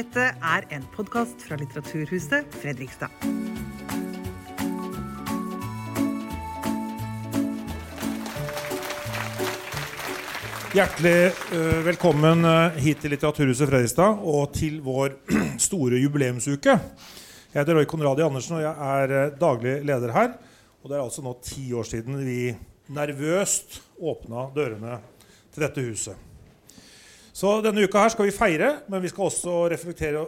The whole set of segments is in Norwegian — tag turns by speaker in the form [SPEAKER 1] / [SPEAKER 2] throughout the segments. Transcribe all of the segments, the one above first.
[SPEAKER 1] Dette er en podkast fra Litteraturhuset Fredrikstad.
[SPEAKER 2] Hjertelig eh, velkommen eh, hit til Litteraturhuset Fredrikstad og til vår store jubileumsuke. Jeg heter Roy Konradi Andersen og jeg er eh, daglig leder her. Og det er altså nå ti år siden vi nervøst åpna dørene til dette huset. Så denne uka her skal vi feire, men vi skal også reflektere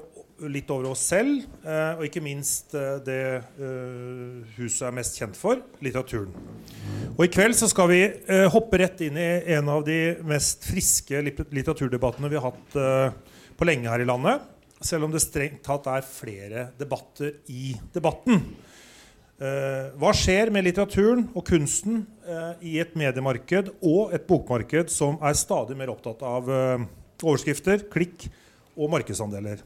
[SPEAKER 2] litt over oss selv. Eh, og ikke minst eh, det eh, huset er mest kjent for litteraturen. Og i kveld så skal vi hoppe rett inn i en av de mest friske litteraturdebattene vi har hatt på lenge her i landet. Selv om det strengt tatt er flere debatter i debatten. Hva skjer med litteraturen og kunsten i et mediemarked og et bokmarked som er stadig mer opptatt av overskrifter, klikk og markedsandeler?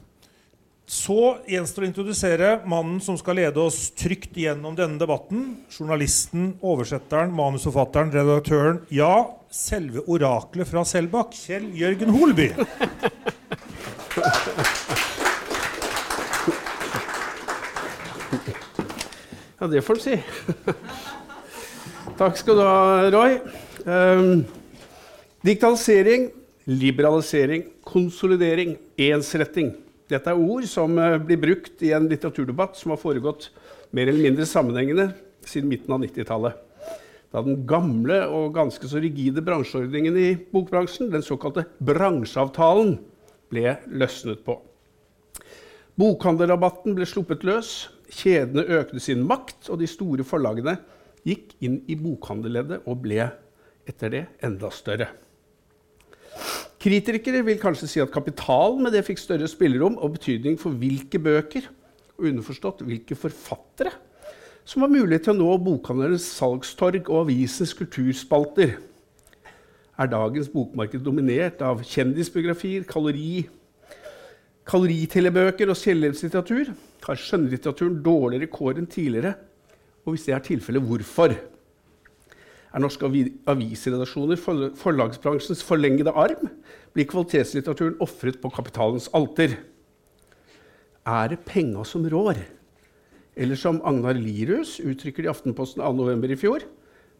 [SPEAKER 2] Så gjenstår å introdusere mannen som skal lede oss trygt gjennom denne debatten. Journalisten, oversetteren, manusforfatteren, redaktøren, ja, selve oraklet fra Selbakk, Kjell Jørgen Holby.
[SPEAKER 3] Ja, det får du si. Takk skal du ha, Roy. Um, digitalisering, liberalisering, konsolidering, ensretting. Dette er ord som eh, blir brukt i en litteraturdebatt som har foregått mer eller mindre sammenhengende siden midten av 90-tallet. Da den gamle og ganske så rigide bransjeordningen i bokbransjen, den såkalte bransjeavtalen, ble løsnet på. Bokhandlerrabatten ble sluppet løs, kjedene økte sin makt, og de store forlagene gikk inn i bokhandelleddet og ble etter det enda større. Kritikere vil kanskje si at kapitalen med det fikk større spillerom og betydning for hvilke bøker, og underforstått hvilke forfattere, som har mulighet til å nå bokhandlernes salgstorg og avisens kulturspalter. Er dagens bokmarked dominert av kjendisbiografier, kalori, kaloritelebøker og selvhjelpslitteratur? Har skjønnlitteraturen dårligere kår enn tidligere? Og hvis det er tilfellet, hvorfor? Er norske avisredaksjoner forlagsbransjens forlengede arm, blir kvalitetslitteraturen ofret på kapitalens alter. Er det penga som rår? Eller som Agnar Lirus uttrykker det i Aftenposten 2.11. i fjor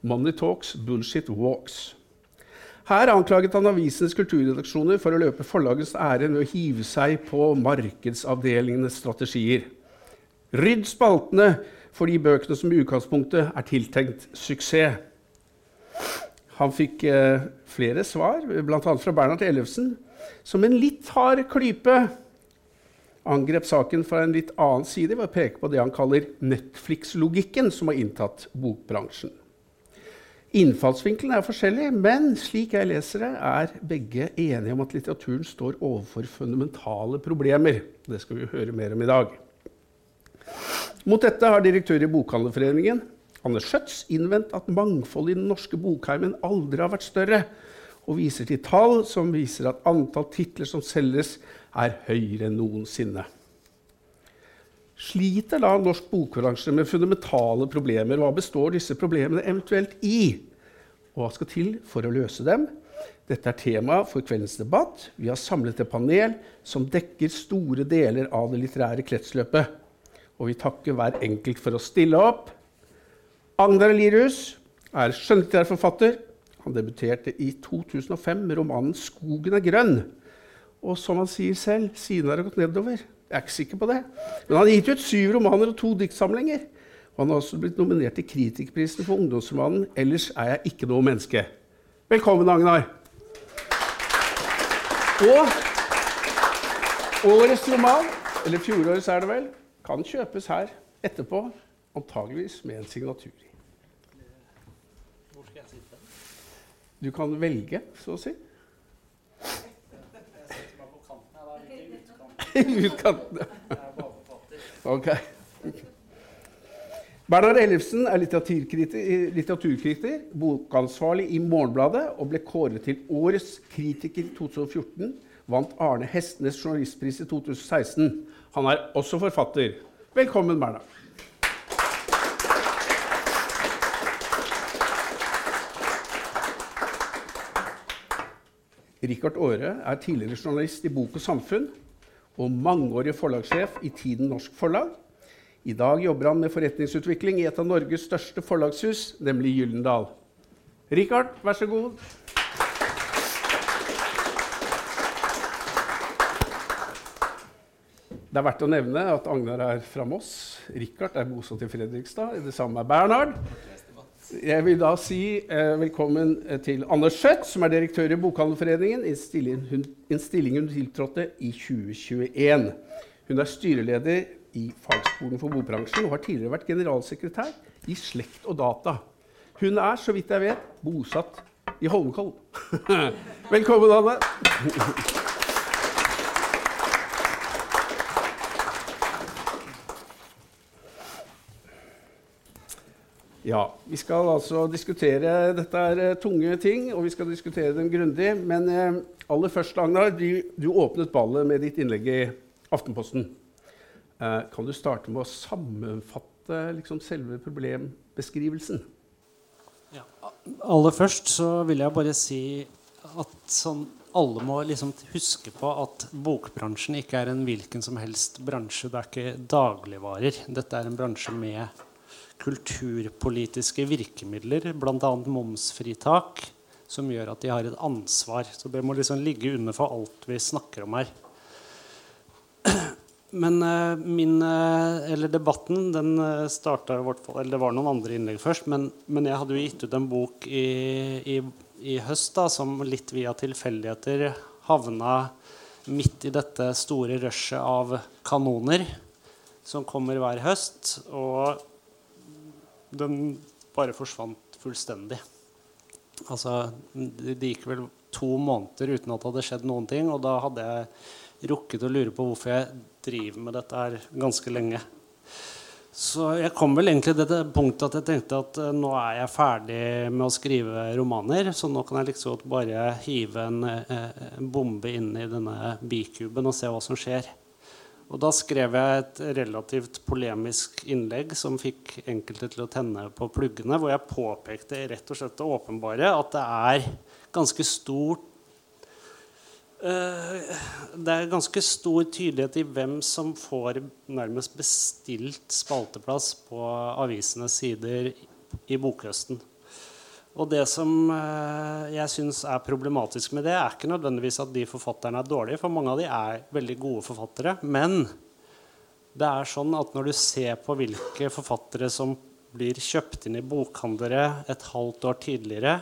[SPEAKER 3] Money talks, bullshit walks. Her anklaget han avisens kulturredaksjoner for å løpe forlagets ærend ved å hive seg på markedsavdelingenes strategier. Rydd spaltene for de bøkene som i utgangspunktet er tiltenkt suksess. Han fikk eh, flere svar, bl.a. fra Bernhard Ellefsen, som en litt hard klype angrep saken fra en litt annen side ved å peke på det han kaller Netflix-logikken som har inntatt bokbransjen. Innfallsvinkelen er forskjellig, men slik jeg leser det, er begge enige om at litteraturen står overfor fundamentale problemer. Det skal vi høre mer om i dag. Mot dette har direktør i Bokhandlerforeningen Anne Schjøtz innvendt at mangfoldet i den norske bokheimen aldri har vært større, og viser til tall som viser at antall titler som selges, er høyere enn noensinne. Sliter da norsk bokbransje med fundamentale problemer? Hva består disse problemene eventuelt i? Og hva skal til for å løse dem? Dette er tema for kveldens debatt. Vi har samlet et panel som dekker store deler av det litterære kretsløpet. Og vi takker hver enkelt for å stille opp. Agnar Lirus er skjønnlitterær forfatter. Han debuterte i 2005 med romanen 'Skogen er grønn'. Og som han sier selv, siden har det gått nedover. Jeg er ikke sikker på det. Men han har gitt ut syv romaner og to diktsamlinger. Og han har også blitt nominert til Kritikerprisen for ungdomsromanen 'Ellers er jeg ikke noe menneske'. Velkommen, Agnar. Og årets roman, eller fjorårets er det vel, kan kjøpes her etterpå. Antageligvis med en signatur. i. Hvor skal jeg sitte? Du kan velge, så å si. I Utkanten. ok. Bernhard Ellefsen er litteraturkritiker, bokansvarlig i Morgenbladet og ble kåret til Årets kritiker i 2014. Vant Arne Hestnes journalistpris i 2016. Han er også forfatter. Velkommen, Bernhard. Rikard Aare er tidligere journalist i Bok og Samfunn og mangeårig forlagssjef i Tiden Norsk Forlag. I dag jobber han med forretningsutvikling i et av Norges største forlagshus, nemlig Gyllendal. Rikard, vær så god. Det er verdt å nevne at Agnar er fra Moss. Rikard er bosatt i Fredrikstad. Det samme er Bernhard. Jeg vil da si eh, velkommen til Anders Skjøtt, som er direktør i Bokhandlerforeningen, en stilling, hun, en stilling hun tiltrådte i 2021. Hun er styreleder i Fagskolen for bokbransjen og har tidligere vært generalsekretær i Slekt og Data. Hun er, så vidt jeg vet, bosatt i Holmenkollen. velkommen, Anne. Ja, Vi skal altså diskutere Dette er uh, tunge ting, og vi skal diskutere dem grundig. Men eh, aller først, Agnar, du, du, åpnet ballet med ditt innlegg i Aftenposten. Eh, kan du starte med å sammenfatte liksom, selve problembeskrivelsen?
[SPEAKER 4] Ja. Aller først så vil jeg bare si at sånn, alle må liksom huske på at bokbransjen ikke er en hvilken som helst bransje. Det er ikke dagligvarer. Dette er en bransje med kulturpolitiske virkemidler, bl.a. momsfritak, som gjør at de har et ansvar. Så det må liksom ligge under for alt vi snakker om her. Men uh, min uh, Eller debatten, den uh, starta Eller det var noen andre innlegg først, men, men, jeg hadde jo gitt ut en bok i, i, i høst da, som litt via tilfeldigheter havna midt i dette store rushet av kanoner som kommer hver høst. Og den bare forsvant fullstendig. Altså, det gikk vel to måneder uten at det hadde skjedd noen ting. Og da hadde jeg rukket å lure på hvorfor jeg driver med dette her ganske lenge. Så jeg kom vel egentlig til det punktet at jeg tenkte at uh, nå er jeg ferdig med å skrive romaner, så nå kan jeg liksom bare hive en, uh, en bombe inn i denne bikuben og se hva som skjer. Og da skrev jeg et relativt polemisk innlegg som fikk enkelte til å tenne på pluggene, hvor jeg påpekte rett og slett det åpenbare at det er ganske stort uh, Det er ganske stor tydelighet i hvem som får nærmest bestilt spalteplass på avisenes sider i bokhøsten. Og det som eh, jeg syns er problematisk med det, er ikke nødvendigvis at de forfatterne er dårlige, for mange av de er veldig gode forfattere. Men det er sånn at når du ser på hvilke forfattere som blir kjøpt inn i bokhandlere et halvt år tidligere,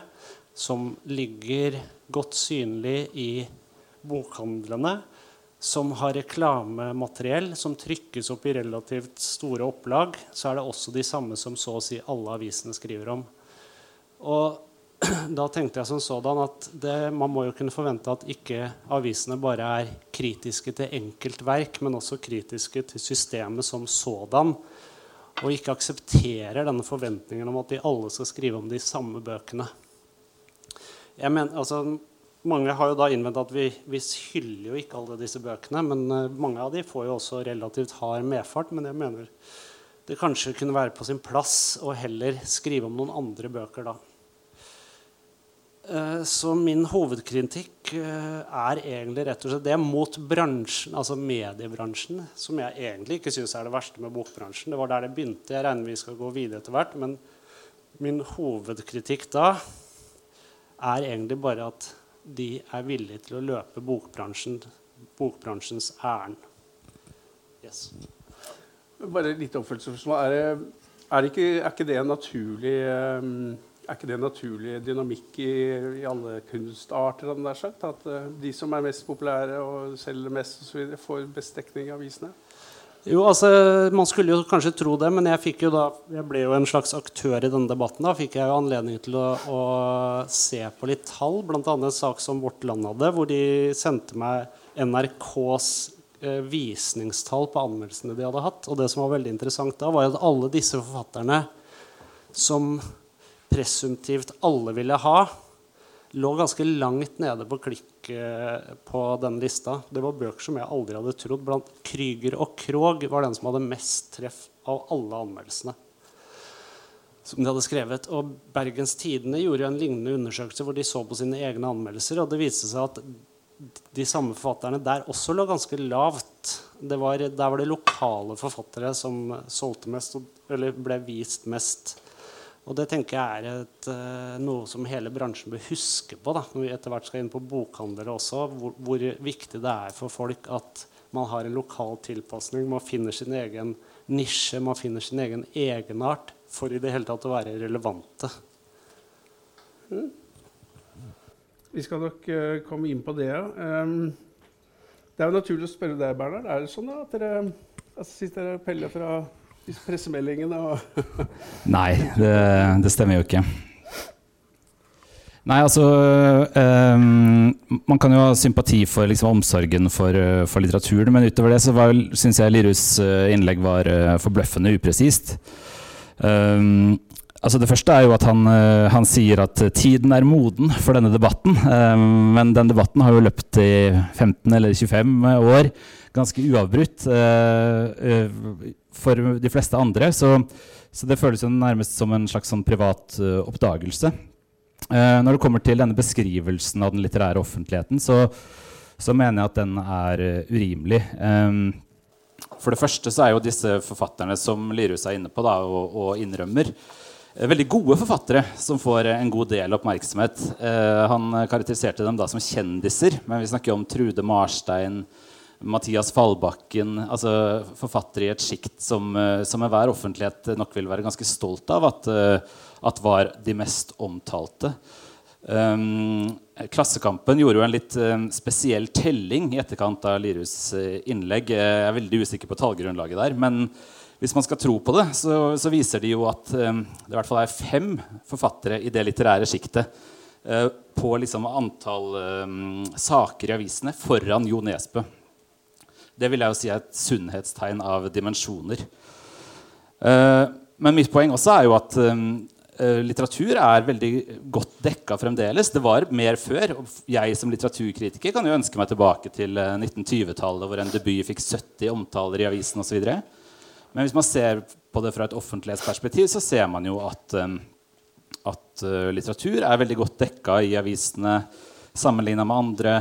[SPEAKER 4] som ligger godt synlig i bokhandlene, som har reklamemateriell som trykkes opp i relativt store opplag, så er det også de samme som så å si alle avisene skriver om. Og da tenkte jeg som sådan at det, man må jo kunne forvente at ikke avisene bare er kritiske til enkeltverk, men også kritiske til systemet som sådan. Og ikke aksepterer denne forventningen om at de alle skal skrive om de samme bøkene. Men, altså, mange har jo da innvendt at vi, vi, hyller jo ikke alle disse bøkene. Men uh, mange av de får jo også relativt hard medfart. Men jeg mener det kanskje kunne være på sin plass å heller skrive om noen andre bøker da. Eh, så min hovedkritikk eh, er egentlig rett og slett det mot bransjen, altså mediebransjen, som jeg egentlig ikke syns er det verste med bokbransjen. Det var der det begynte. Jeg regner vi skal gå videre etter hvert. Men min hovedkritikk da er egentlig bare at de er villige til å løpe bokbransjen, bokbransjens ærend. Yes.
[SPEAKER 3] Bare litt oppfølgingsspørsmål. Er, er, er, ikke det en naturlig um er ikke det naturlig dynamikk i, i alle kunstarter? Sagt, at uh, de som er mest populære og selger mest, og så videre, får best dekning i avisene?
[SPEAKER 4] Jo, altså, Man skulle jo kanskje tro det, men jeg, jo da, jeg ble jo en slags aktør i denne debatten. Da fikk jeg jo anledning til å, å se på litt tall, bl.a. en sak som Vårt Land hadde, hvor de sendte meg NRKs eh, visningstall på anmeldelsene de hadde hatt. Og det som var veldig interessant da, var at alle disse forfatterne som presumptivt alle ville ha, lå ganske langt nede på klikk på den lista. Det var bøker som jeg aldri hadde trodd. Blant Krüger og Krog var den som hadde mest treff av alle anmeldelsene. som de hadde skrevet. Og Bergens Tidende gjorde en lignende undersøkelse hvor de så på sine egne anmeldelser. og det viste seg at de samme forfatterne der også lå ganske lavt. Var, der var det lokale forfattere som solgte mest, eller ble vist mest. Og det tenker jeg er et, uh, noe som hele bransjen bør huske på da, når vi etter hvert skal inn på bokhandlere også. Hvor, hvor, viktig det er for folk at man har en lokal tilpasning. Man finner sin egen nisje, man finner sin egen egenart for i det hele tatt å være relevante.
[SPEAKER 3] Mm. Vi skal nok uh, komme inn på det. Um, det er jo naturlig å spørre deg, Bernhard. Er det sånn da, at dere altså, sitter dere og peller fra pressemeldingene?
[SPEAKER 5] Nei, det, det, stemmer jo ikke. Nei, altså um, Man kan jo ha sympati for liksom, omsorgen for, for, litteraturen, men utover det så syns jeg Lirus innlegg var uh, forbløffende upresist. Um, Altså det første er jo at han, eh, han, sier at tiden er moden for denne debatten. Um, men den debatten har jo løpt i 15 eller 25 år, ganske uavbrutt eh, for de fleste andre. Så, så det føles jo nærmest som en slags sånn privat oppdagelse. Når det kommer til denne beskrivelsen av den litterære offentligheten, så, så mener jeg at den er urimelig. For det første så er jo disse forfatterne som Lirhus er inne på da, og, og innrømmer, veldig gode forfattere som får en god del oppmerksomhet. Han karakteriserte dem da som kjendiser, men vi snakker jo om Trude Marstein, Mathias Fallbakken altså Forfattere i et sjikt som, eh, som enhver offentlighet nok vil være ganske stolt av at, at var de mest omtalte. Um, Klassekampen gjorde jo en litt um, spesiell telling i etterkant av Lirus innlegg. Jeg er veldig usikker på tallgrunnlaget der. men hvis man skal tro på det, så, så viser de jo at det i hvert fall er fem forfattere i det litterære sjiktet på liksom antall um, saker i avisene foran Jo Nesbø. Det vil jeg jo si er et sunnhetstegn av dimensjoner. Uh, men mitt poeng også er jo at um, litteratur er veldig godt dekka fremdeles. Det var mer før. Jeg som litteraturkritiker kan jo ønske meg tilbake til 1920-tallet, hvor en debut fikk 70 omtaler i avisen osv. Men hvis man ser på det fra et offentlighetsperspektiv, så ser man jo at, at litteratur er veldig godt dekka i avisene sammenligna med andre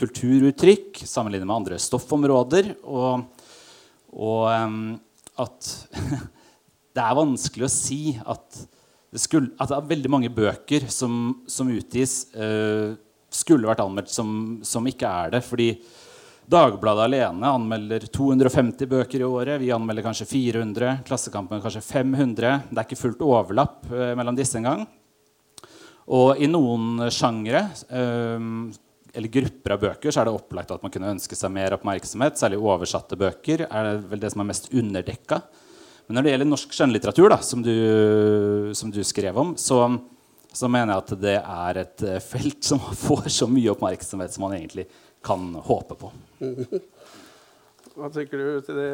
[SPEAKER 5] kulturuttrykk, sammenlignet med andre stoffområder. Og, og at det er vanskelig å si at det, skulle, at det er veldig mange bøker som, som utgis, uh, skulle vært anmeldt som, som ikke er det. fordi Dagbladet alene anmelder 250 bøker i året. Vi anmelder kanskje 400. Klassekampen kanskje 500. Det er ikke fullt overlapp eh, mellom disse engang. Og i noen sjangre eh, eller grupper av bøker så er det opplagt at man kunne ønske seg mer oppmerksomhet. Særlig oversatte bøker er det vel det som er mest underdekka. Men når det gjelder norsk skjønnlitteratur, da, som, du, som du skrev om, så, så mener jeg at det er et eh, felt som får så mye oppmerksomhet som man egentlig kan håpe på.
[SPEAKER 3] Hva tenker du til det,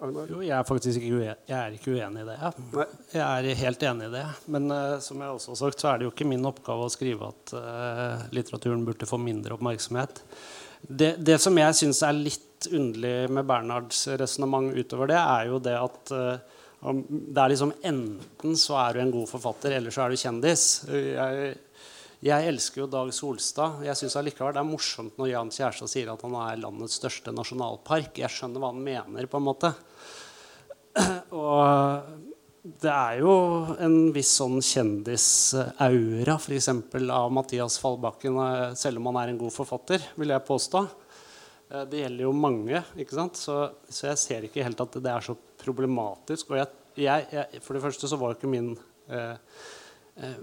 [SPEAKER 4] Agnar? Jo, jeg er faktisk ikke uenig, jeg er ikke uenig i det. Nei. Jeg er helt enig i det. Men uh, som jeg også har sagt, så er det jo ikke min oppgave å skrive at uh, litteraturen burde få mindre oppmerksomhet. Det, det som jeg syns er litt underlig med Bernhards resonnement utover det, er jo det at uh, det er liksom enten så er du en god forfatter, eller så er du kjendis. Jeg jeg elsker jo Dag Solstad. Jeg synes allikevel Det er morsomt når Jan Kjærstad sier at han er landets største nasjonalpark. Jeg skjønner hva han mener, på en måte. Og det er jo en viss sånn kjendisaura f.eks. av Mathias Fallbakken, eh, selv om han er en god forfatter, vil jeg påstå. Eh, det gjelder jo mange. ikke sant? Så, så jeg ser ikke helt at det er så problematisk. Og jeg, jeg, jeg, for det første så var ikke min eh, eh,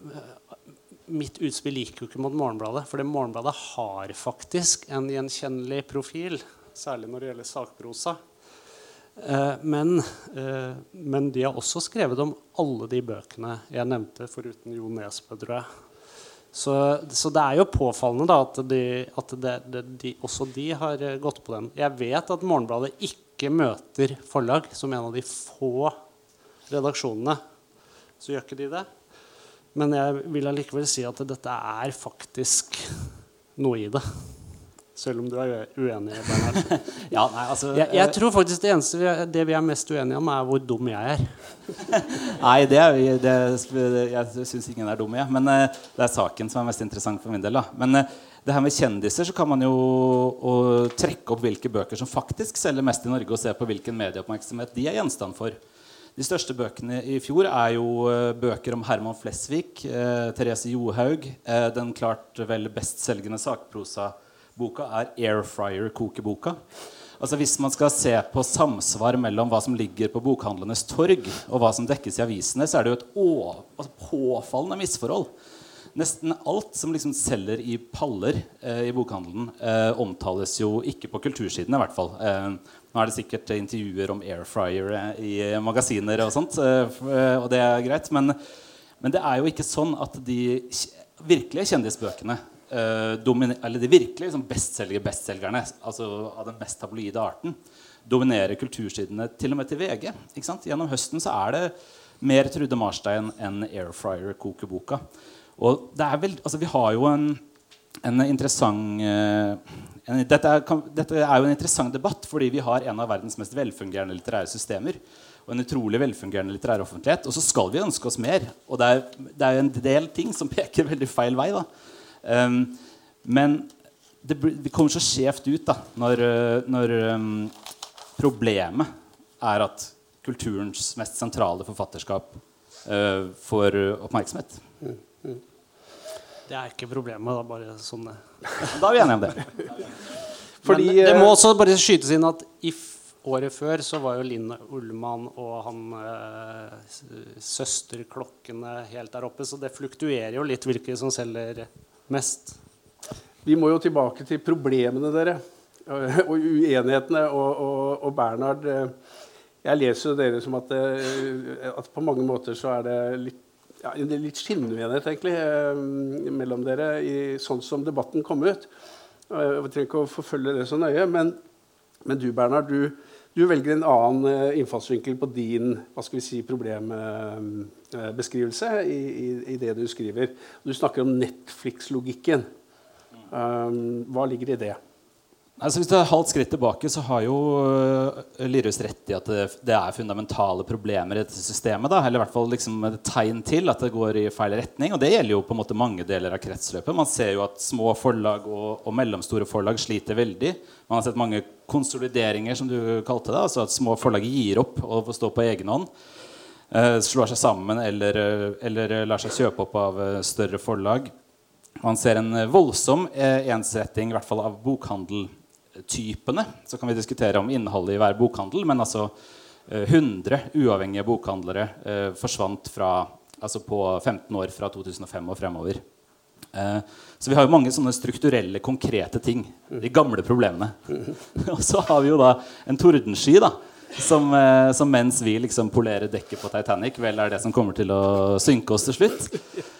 [SPEAKER 4] mitt utspill gikk jo ikke mot Morgenbladet. For Morgenbladet har faktisk en gjenkjennelig profil, særlig når det gjelder sakprosa. Eh, men, eh, men, de har også skrevet om alle de bøkene jeg nevnte, foruten Jo Nesbø, tror jeg. Så, så, det er jo påfallende da, at, de, at det, det, de, også de har eh, gått på den. Jeg vet at Morgenbladet ikke møter forlag som en av de få redaksjonene. Så gjør ikke de det. Men jeg vil allikevel si at dette er faktisk noe i det. Selv om du er uenig.
[SPEAKER 5] Ja, nei, altså,
[SPEAKER 4] Jeg, jeg tror faktisk det eneste vi er, det vi er mest uenige om, er hvor dum jeg er.
[SPEAKER 5] Nei, det, er, det, jeg syns ingen er dum i. Men eh, det er saken som er mest interessant for min del. Da. Men eh, det her med kjendiser så kan man jo trekke opp hvilke bøker som faktisk selger mest i Norge, og se på hvilken medieoppmerksomhet de er gjenstand for. De største bøkene i fjor er jo eh, bøker om Herman Flesvig, eh, Therese Johaug. Eh, den klart vel bestselgende sakprosaboka er Airfryer-kokeboka. Altså Hvis man skal se på samsvar mellom hva som ligger på bokhandlenes torg, og hva som dekkes i avisene, så er det jo et å, altså påfallende misforhold. Nesten alt som liksom selger i paller eh, i bokhandelen, eh, omtales jo ikke på kultursiden. i hvert fall. Eh, nå er det sikkert intervjuer om airfryer eh, i magasiner og sånt, eh, eh, og det er greit. Men, men det er jo ikke sånn at de virkelige kjendisbøkene eh, eller de virkelige liksom bestselgere bestselgerne altså av den mest tabloide arten dominerer kultursidene til og med til VG. Gjennom høsten så er det mer Trude Marstein enn Airfryer-kokeboka. Og det er vel, altså Vi har jo en, en interessant eh, en, dette, er, dette er jo en interessant debatt fordi vi har en av verdens mest velfungerende litterære systemer. Og en utrolig velfungerende litterær offentlighet. Og så skal vi ønske oss mer. Og det er, det er jo en del ting som peker veldig feil vei. da. Um, men det, det kommer så skjevt ut da, når, eh, når um, problemet er at kulturens mest sentrale forfatterskap uh, får oppmerksomhet. oppmerksomhet.
[SPEAKER 4] Det er ikke problemet. Det er bare sånn det
[SPEAKER 5] Da er vi enige om det.
[SPEAKER 3] Fordi,
[SPEAKER 4] Men det
[SPEAKER 3] eh,
[SPEAKER 4] må også bare skytes inn at i f året før så var jo Linn Ullmann og han eh, søsterklokkene helt der oppe, så det fluktuerer jo litt hvilke som selger mest.
[SPEAKER 3] Vi må jo tilbake til problemene, dere. Og uenighetene. Og, og, og Bernhard eh, Jeg leser jo dere som at, det, at på mange måter så er det litt, ja, litt skinnuenighet egentlig eh, mellom dere, i, sånn som debatten kom ut. Jeg trenger ikke å forfølge det så nøye, men, men du, Bernhard, du, du velger en annen eh, innfallsvinkel på din hva skal vi si, problembeskrivelse i, i, i det du skriver. Du snakker om Netflix-logikken. Um, hva ligger i det?
[SPEAKER 5] Altså, hvis du har halvt skritt tilbake, så har jo Lirhus Lirus rett i at det, er fundamentale problemer i dette systemet. Da. Eller i hvert fall liksom et tegn til at det går i feil retning. Og det gjelder jo på en måte mange deler av kretsløpet. Man ser jo at små forlag og, og mellomstore forlag sliter veldig. Man har sett mange konsolideringer, som du kalte det. Altså at små forlag gir opp og får stå på egen hånd. eh, slår seg sammen eller, eh, eller lar seg kjøpe opp av eh, større forlag. Man ser en eh, voldsom eh, ensretting i hvert fall av bokhandeltypene. Så kan vi diskutere om innholdet i hver bokhandel, men altså eh, 100 uavhengige bokhandlere eh, forsvant fra, altså på 15 år fra 2005 og fremover. Eh, så vi har jo mange sånne strukturelle, konkrete ting. De gamle problemene. og så har vi jo da en tordensky da, som, eh, som mens vi liksom polerer dekket på Titanic, vel er det som kommer til å synke oss til slutt.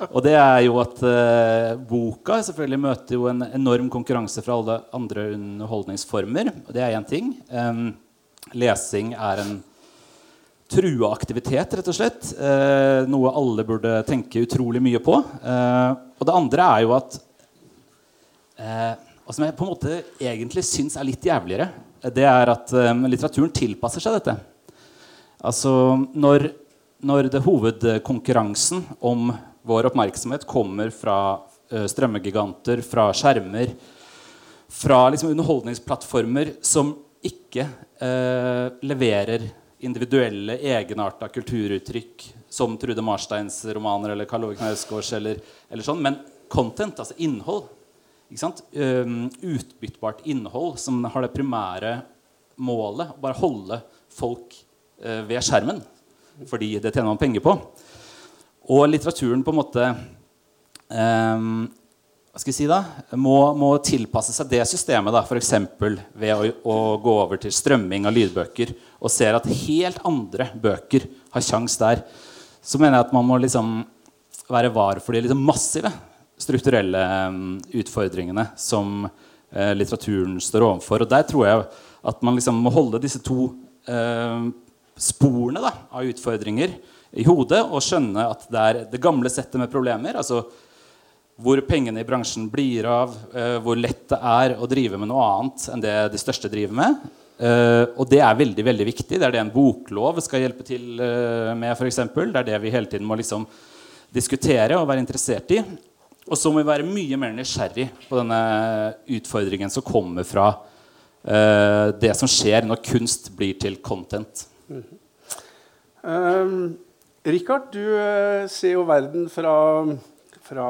[SPEAKER 5] Og det er jo at eh, boka selvfølgelig møter jo en enorm konkurranse fra alle andre underholdningsformer. Og det er én ting. Um, lesing er en trua aktivitet, rett og slett. Eh, noe alle burde tenke utrolig mye på. Eh, og det andre er jo at eh, Og som jeg på en måte egentlig syns er litt jævligere, det er at eh, litteraturen tilpasser seg dette. Altså når, når det hovedkonkurransen om vår oppmerksomhet kommer fra eh, strømmegiganter, fra skjermer, fra liksom underholdningsplattformer som ikke eh, leverer individuelle, egenarta kulturuttrykk som Trude Marsteins romaner eller Karl Ove Knausgårds eller, eller sånn, men content, altså innhold. Utbyttbart innhold som har det primære målet å bare holde folk eh, ved skjermen. Fordi det tjener man penger på. Og litteraturen på en måte hva skal jeg si da, må, må tilpasse seg det systemet, da, f.eks. ved å, å gå over til strømming av lydbøker og ser at helt andre bøker har sjans der, så mener jeg at man må liksom være var for de liksom massive strukturelle utfordringene som eh, litteraturen står overfor. Og der tror jeg at man liksom må holde disse to eh, sporene da, av utfordringer i hodet og skjønne at det er det gamle settet med problemer. altså hvor pengene i bransjen blir av, uh, hvor lett det er å drive med noe annet enn det de største driver med. Uh, og det er veldig veldig viktig. Det er det en boklov skal hjelpe til med. For eksempel. det er det vi hele tiden må liksom diskutere og være interessert i. Og så må vi være mye mer nysgjerrig på denne utfordringen som kommer fra uh, det som skjer når kunst blir til content. Mm -hmm.
[SPEAKER 3] um, Richard, du ser jo verden fra fra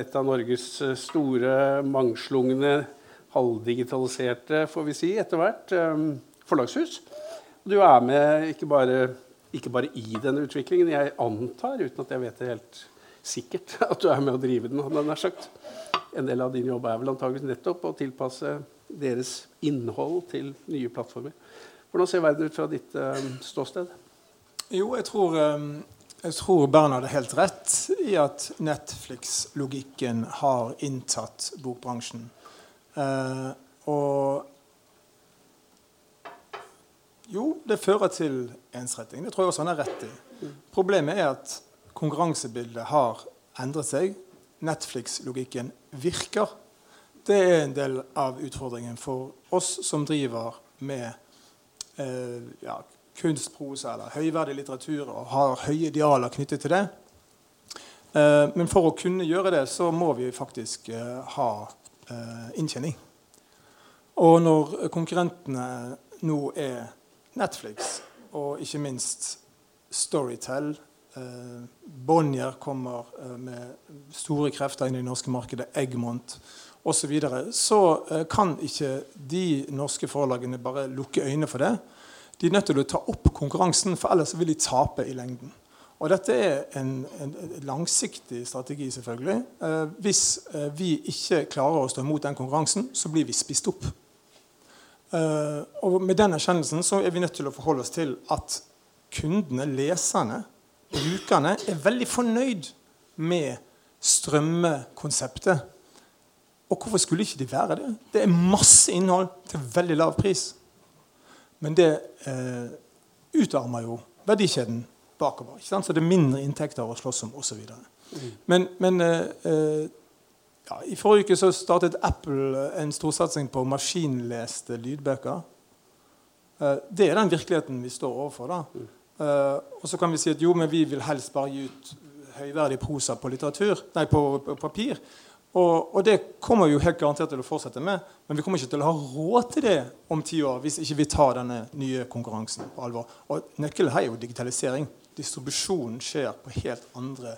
[SPEAKER 3] et av Norges store, mangslungne, halvdigitaliserte får vi si, etter hvert, um, forlagshus. Du er med ikke bare, ikke bare, i denne utviklingen. Jeg antar, uten at jeg vet det helt sikkert, at du er med å drive den. hadde jeg sagt. En del av din jobb er vel antakeligvis nettopp å tilpasse deres innhold til nye plattformer. Hvordan ser verden ut fra ditt uh, ståsted?
[SPEAKER 6] Jo, jeg tror jeg tror Bernhard er helt rett i at Netflix-logikken har inntatt bokbransjen. Eh, og jo, det fører til ensretting. Det tror jeg også han er rett i. Problemet er at konkurransebildet har endret seg. Netflix-logikken virker. Det er en del av utfordringen for oss som driver med eh, ja, kunstprosa eller høyverdig litteratur og har høye idealer knyttet til det. Eh, men for å kunne gjøre det, så må vi faktisk eh, ha eh, inntjening. Og når konkurrentene nå er Netflix og ikke minst Storytel Bonnier kommer med store krefter inn i det norske markedet, Egmont osv., så, videre, så kan ikke de norske forlagene bare lukke øynene for det. De er nødt til å ta opp konkurransen, for ellers vil de tape i lengden. Og dette er en, en langsiktig strategi, selvfølgelig. Eh, hvis eh, vi ikke klarer å stå imot den konkurransen, så blir vi spist opp. Eh, og med den erkjennelsen så er vi nødt til å forholde oss til at kundene, leserne, brukerne, er veldig fornøyd med strømmekonseptet. Og hvorfor skulle ikke de være det? Det er masse innhold til veldig lav pris. Men det eh, utarmer jo verdikjeden bakover. Så det er mindre inntekter å slåss om osv. Mm. Men, men eh, eh, ja, I forrige uke så startet Apple en storsatsing på maskinleste lydbøker. Eh, det er den virkeligheten vi står overfor. da. Uh, og så kan vi si at jo, men vi vil helst bare gi ut høyverdig prosa på, nei, på, på papir. Og, og, det kommer vi jo helt garantert til å fortsette med, men vi kommer ikke til å ha råd til det om ti år hvis ikke vi tar denne nye konkurransen på alvor. Og nøkkelen her er jo digitalisering. Distribusjonen skjer på helt andre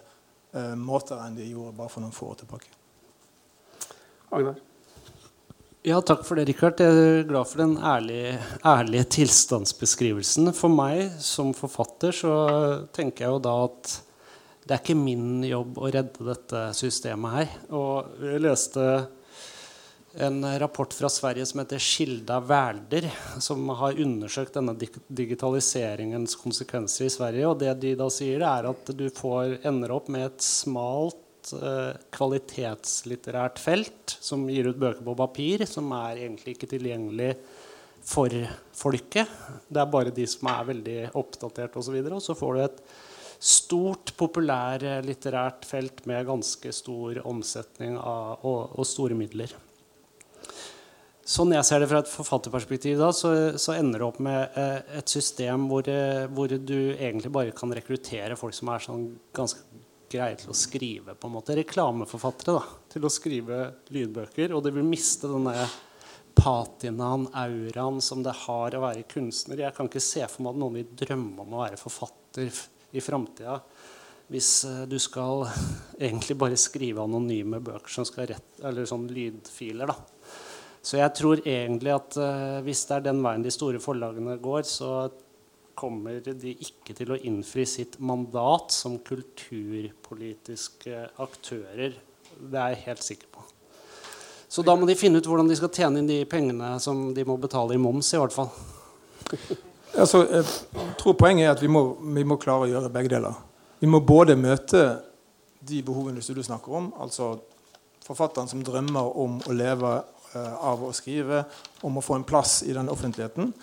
[SPEAKER 6] uh, måter enn de gjorde bare for noen få år tilbake.
[SPEAKER 3] Agnar?
[SPEAKER 4] Ja, takk for det, Rikard. Jeg er glad for den ærlige, ærlige tilstandsbeskrivelsen. For meg som forfatter så tenker jeg jo da at det er ikke min jobb å redde dette systemet her. Og jeg leste en rapport fra Sverige som heter Skilda Verder, som har undersøkt denne digitaliseringens konsekvenser i Sverige. Og det de da sier, er at du får, ender opp med et smalt eh, kvalitetslitterært felt som gir ut bøker på papir, som er egentlig ikke tilgjengelig for folket. Det er bare de som er veldig oppdatert osv. Og, så og så får du et stort populærlitterært eh, felt med ganske stor omsetning av, og, og, store midler. Sånn jeg ser det fra et forfatterperspektiv, da, så, så ender det opp med eh, et system hvor, eh, hvor, du egentlig bare kan rekruttere folk som er sånn ganske greie til å skrive. på en måte, Reklameforfattere da, til å skrive lydbøker. Og det vil miste denne patinaen, auraen, som det har å være kunstner. Jeg kan ikke se for meg at noen vil drømme om å være forfatter i framtida hvis eh, du skal egentlig bare skrive anonyme bøker som skal rett, eller sånn lydfiler. da. Så jeg tror egentlig at uh, hvis det er den veien de store forlagene går, så kommer de ikke til å innfri sitt mandat som kulturpolitiske aktører. Det er jeg helt sikker på. Så da må de finne ut hvordan de skal tjene inn de pengene som de må betale i moms. i hvert fall.
[SPEAKER 6] Altså, jeg tror Poenget er at vi må, vi må, klare å gjøre begge deler. Vi må både møte de behovene du snakker om, altså forfatteren som drømmer om å leve uh, av å skrive, om å få en plass i den offentligheten.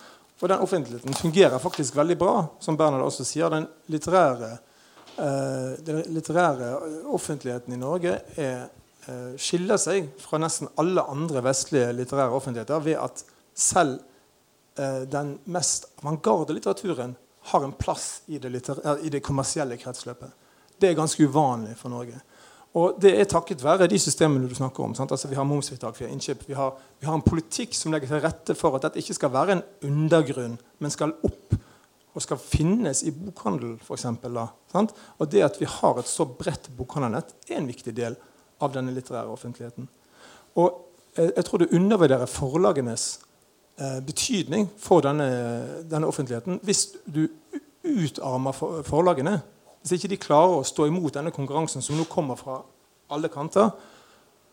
[SPEAKER 6] Og den offentligheten fungerer faktisk veldig bra, som Bernhard også sier. Den litterære, uh, den litterære offentligheten i Norge er eh, skiller seg fra nesten alle andre vestlige litterære offentligheter ved at selv eh, den mest avantgarde litteraturen har en plass i det, i det, kommersielle kretsløpet. Det er ganske uvanlig for Norge. Og det er takket være de systemene du snakker om. Altså, vi har momsfritak, vi har innkjøp. Vi har, vi har, en politikk som legger til rette for at dette ikke skal være en undergrunn, men skal opp og skal finnes i bokhandel, f.eks. Og det at vi har et så bredt bokhandelnett, er en viktig del av denne litterære offentligheten. Og eh, jeg tror du undervurderer forlagenes eh, betydning for denne, denne, offentligheten hvis du utarmer forlagene. Hvis ikke de klarer å stå imot denne konkurransen som nå kommer fra alle kanter,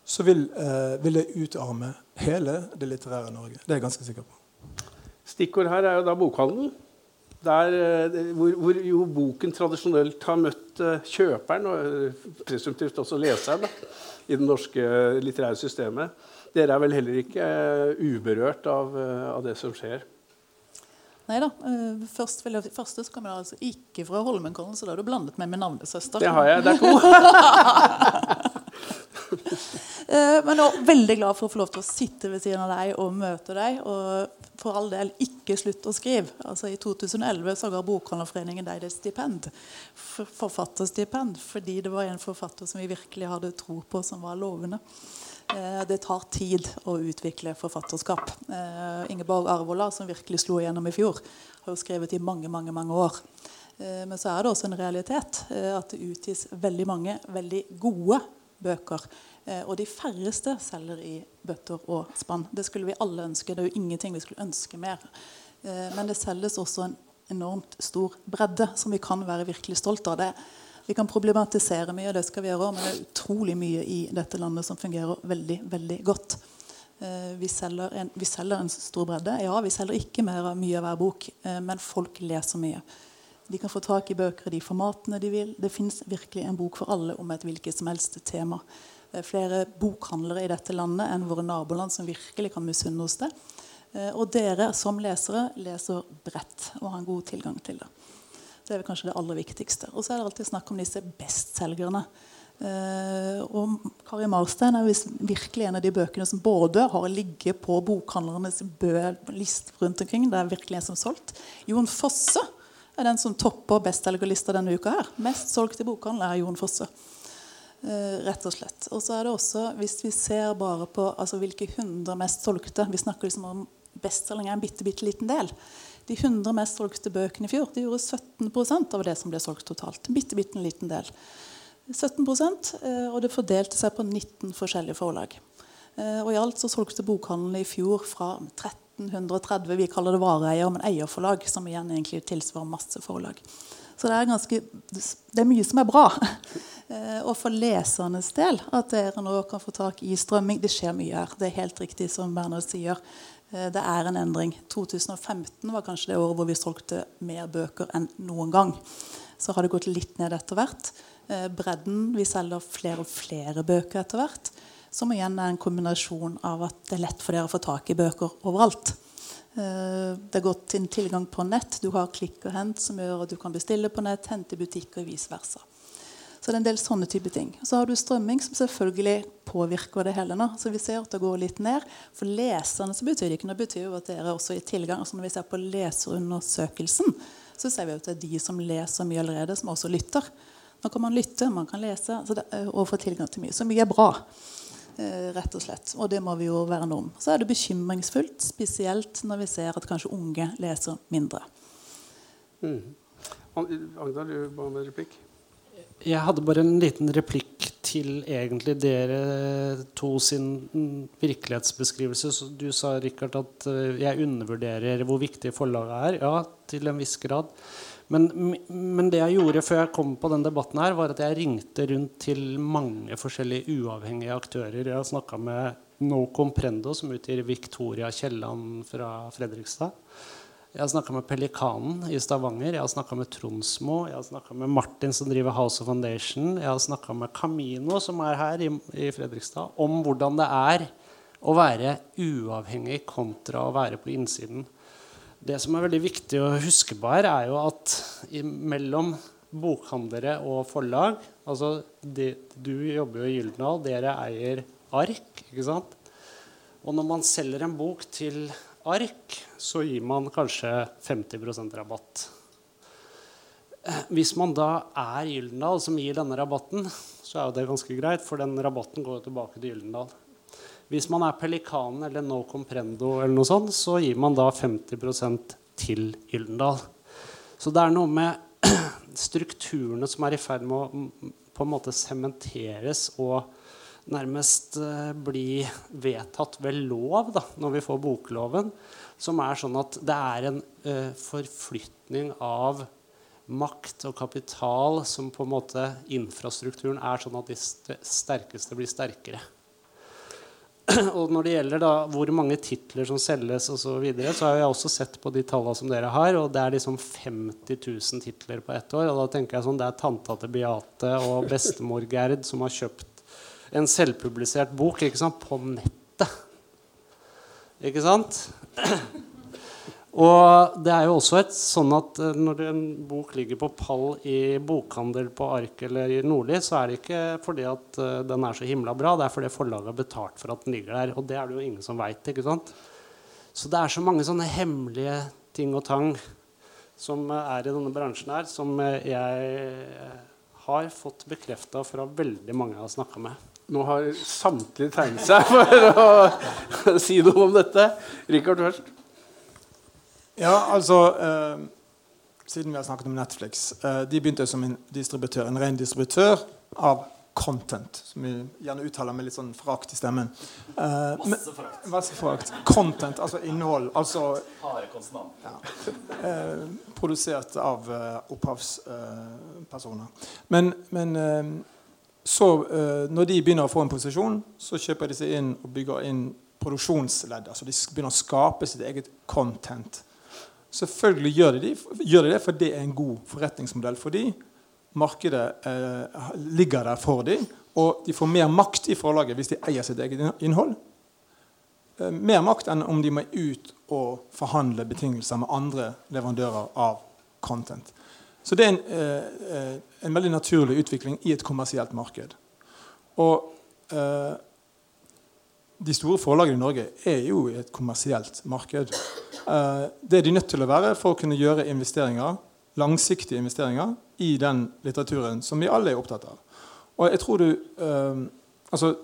[SPEAKER 6] så vil, eh, vil det utarme hele det litterære Norge. Det er jeg ganske sikker på.
[SPEAKER 3] Stikkord her er jo da bokhandelen. Der, eh, hvor, hvor, jo boken tradisjonelt har møtt uh, kjøperen, og uh, presumptivt også leseren, i det norske litterære systemet. Dere er vel heller ikke uberørt av, av, det som skjer?
[SPEAKER 7] Nei da. Først, vel, første så kommer jeg altså ikke fra Holmenkollen, så da har du blandet meg med navnesøster.
[SPEAKER 3] Det har jeg. Det er to.
[SPEAKER 7] Men jeg er veldig glad for å få lov til å sitte ved siden av deg og møte deg. Og for all del ikke slutt å skrive. Altså I 2011 så ga Bokhandlerforeningen deg det stipend. Forfatterstipend. Fordi det var en forfatter som vi virkelig hadde tro på, som var lovende. Eh, det tar tid å utvikle forfatterskap. Eh, Ingeborg Arvola, som virkelig slo igjennom i fjor, har jo skrevet i mange, mange, mange år. Eh, men så er det også en realitet at det utgis veldig mange veldig gode bøker. Og de færreste selger i bøtter og spann. Det skulle vi alle ønske. Det er jo ingenting vi skulle ønske mer. Men det selges også en enormt stor bredde som vi kan være virkelig stolt av. Det. Vi kan problematisere mye, det skal vi gjøre, men det er utrolig mye i dette landet som fungerer veldig, veldig godt. Eh, vi selger, en, vi selger en stor bredde. Ja, vi selger ikke mer av mye av hver bok, men folk leser mye. De kan få tak i bøker i de formatene de vil. Det fins virkelig en bok for alle om et hvilket som helst tema. Det er flere bokhandlere i dette landet enn våre naboland som virkelig kan misunne oss det. Eh, og dere som lesere leser bredt og har en god tilgang til det. Det er kanskje det aller viktigste. Og så er det alltid snakk om disse bestselgerne. Uh, og Kari Marstein er virkelig en av de bøkene som både har ligget på bokhandlernes list rundt omkring. Det er virkelig en som er solgt. Jon Fosse er den som topper bestselgerlista denne uka. her. Mest solgt i bokhandel er Jon Fosse. Uh, rett og slett. Og så er det også, Hvis vi ser bare på altså, hvilke 100 mest solgte Vi snakker liksom om bestselging er en bitte, bitte liten del. De 100 mest solgte bøkene i fjor de gjorde 17% av det som ble solgt totalt. En bitte, bitte liten del. 17 uh, Og det fordelte seg på 19 forskjellige forlag. Uh, og I alt så solgte bokhandlene i fjor fra 1330 vi kaller det vareeier, men eierforlag, som igjen egentlig tilsvarer masse forlag. Så det er, ganske, det er mye som er bra. Eh, og for lesernes del at dere nå kan få tak i strømming. Det skjer mye her. Det er helt riktig som Bernhard sier. Eh, det er en endring. 2015 var kanskje det året hvor vi solgte mer bøker enn noen gang. Så har det gått litt ned etter hvert. Eh, bredden Vi selger flere og flere bøker etter hvert. Som igjen er en kombinasjon av at det er lett for dere å få tak i bøker overalt. Det er godt til tilgang på nett. Du har klikk og hent, som gjør at du kan bestille på nett, hente i butikk og vice versa. Så det er en del sånne type ting. Så har du strømming, som selvfølgelig påvirker det hele nå. Så vi ser at det går litt ned. For leserne så betyr det ikke noe. Det betyr jo at dere også i tilgang. Altså når vi ser på leserundersøkelsen, så ser vi at det er de som leser mye allerede, som også lytter. Nå kan man lytte, man kan lese det, og få tilgang til mye. Så mye er bra. Eh, rett og slett. Og det må vi jo verne om. Så er det bekymringsfullt, spesielt når vi ser at kanskje unge leser mindre.
[SPEAKER 3] Mm. Agda, du ba om en replikk?
[SPEAKER 4] Jeg hadde bare en liten replikk til egentlig dere to sin virkelighetsbeskrivelse. Du sa Richard, at eh, jeg undervurderer hvor viktig forlaget er. Ja, til en viss grad. Men, men, det jeg gjorde før jeg kom på den debatten, her var at jeg ringte rundt til mange forskjellige uavhengige aktører. Jeg har snakka med No Comprendo, som utgir Victoria Kielland fra Fredrikstad. Jeg har snakka med Pelikanen i Stavanger, jeg har snakka med Tronsmo, jeg har snakka med Martin, som driver House of Foundation, jeg har snakka med Camino, som er her i, i, Fredrikstad, om hvordan det er å være uavhengig kontra å være på innsiden. Det som er veldig viktig å huske på her, er jo at mellom bokhandlere og forlag altså de, Du jobber jo i Gyldendal, dere eier ark. ikke sant? Og når man selger en bok til ark, så gir man kanskje 50 rabatt. Eh, hvis man da er Gyldendal som gir denne rabatten, så er jo det ganske greit, for den rabatten går jo tilbake til Gyldendal. Hvis man er Pelikanen eller No Comprendo, eller noe sånt, så gir man da 50% til Gyldendal. Så det er noe med strukturene som er i ferd med å på en måte sementeres og nærmest uh, bli vedtatt ved lov da, når vi får bokloven, som er sånn at det er en uh, forflytning av makt og kapital som på en måte infrastrukturen er sånn at de sterkeste blir sterkere. Og når det gjelder da hvor mange titler som selges osv., så, videre, så har jeg også sett på de tallene som dere har, og det er liksom 50 000 titler på ett år. Og da tenker jeg sånn, Det er tanta til Beate og bestemor Gerd som har kjøpt en selvpublisert bok ikke sant, på nettet. Ikke sant? Og det er jo også et sånn at eh, når en bok ligger på pall i bokhandel på Ark eller i Nordli, så er det ikke fordi at eh, den er så himla bra, det er fordi forlaget har betalt for at den ligger der. Og det er det jo ingen som veit. Så det er så mange sånne hemmelige ting og tang som eh, er i denne bransjen her, som jeg har fått bekrefta fra veldig mange jeg har snakka med.
[SPEAKER 3] Nå har samtlige tegnet seg for å si noe om dette. Rikard først.
[SPEAKER 6] Ja, altså eh, Siden vi har snakket om Netflix eh, De begynte som en distributør, en ren distributør av content. Som vi gjerne uttaler med litt sånn forakt i stemmen.
[SPEAKER 5] Eh, masse forakt.
[SPEAKER 6] Masse forakt. Content, altså innhold. Altså ja, eh, Produsert av eh, opphavspersoner. men, men eh, så, når de begynner å få en posisjon, så kjøper de seg inn og bygger inn produksjonsledd. Altså de begynner å skape sitt eget content. Selvfølgelig gjør de, gjør de det, for det er en god forretningsmodell for dem. Markedet eh, ligger der for dem, og de får mer makt i forlaget hvis de eier sitt eget innhold. Eh, mer makt enn om de må ut og forhandle betingelser med andre leverandører av content. Så det er en, eh, eh en veldig naturlig utvikling i et kommersielt marked. Og eh, de store forlagene i Norge er jo i et kommersielt marked. Eh, det er de nødt til å være for å kunne gjøre investeringer, langsiktige investeringer i den litteraturen som vi alle er opptatt av. Og jeg tror du eh, altså,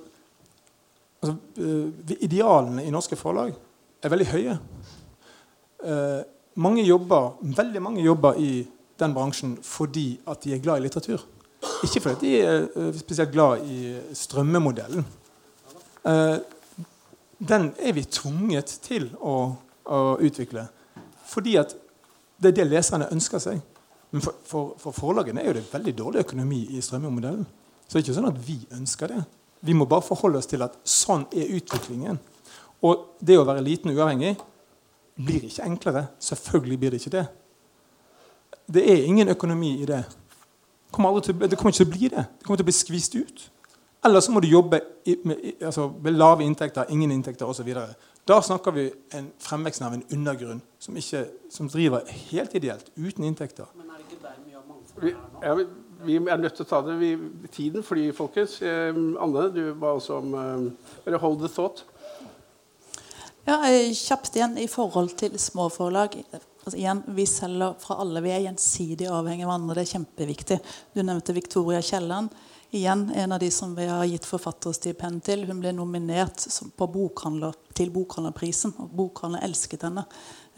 [SPEAKER 6] altså uh, Idealene i norske forlag er veldig høye. Mange jobber, veldig mange jobber i den bransjen fordi at de er glad i litteratur. Ikke fordi de er spesielt glad i strømmemodellen. den er vi tvunget til å å utvikle. Fordi at det er det leserne ønsker seg. Men for, for, for forlagene er jo det veldig dårlig økonomi i strømmemodellen. Så det er ikke sånn at vi ønsker det. Vi må bare forholde oss til at sånn er utviklingen. Og det å være liten og uavhengig blir ikke enklere. Selvfølgelig blir det ikke det. Det er ingen økonomi i det. Det kommer, til, det kommer ikke til å bli det. Det kommer til å bli skvist ut. Eller så må du jobbe med, altså, med lave inntekter, ingen inntekter osv. Da snakker vi en fremveksten av en undergrunn som, ikke, som, driver helt ideelt, uten inntekter.
[SPEAKER 4] Men er det ikke der mye av
[SPEAKER 3] mangfoldet er nå? Ja, vi, vi, er nødt til å ta det vi, tiden flyr, folkens. Eh, Anne, du ba også om eh, Hold the thought.
[SPEAKER 7] Ja, Kjapt igjen i forhold til småforlag. Altså igjen, Vi selger fra alle. Vi er gjensidig avhengig av hverandre. Det er kjempeviktig. Du nevnte Victoria Kielland igjen en av de som vi har gitt forfatterstipend til. Hun ble nominert bokhandler, til Bokhandlerprisen, og bokhandler elsket henne.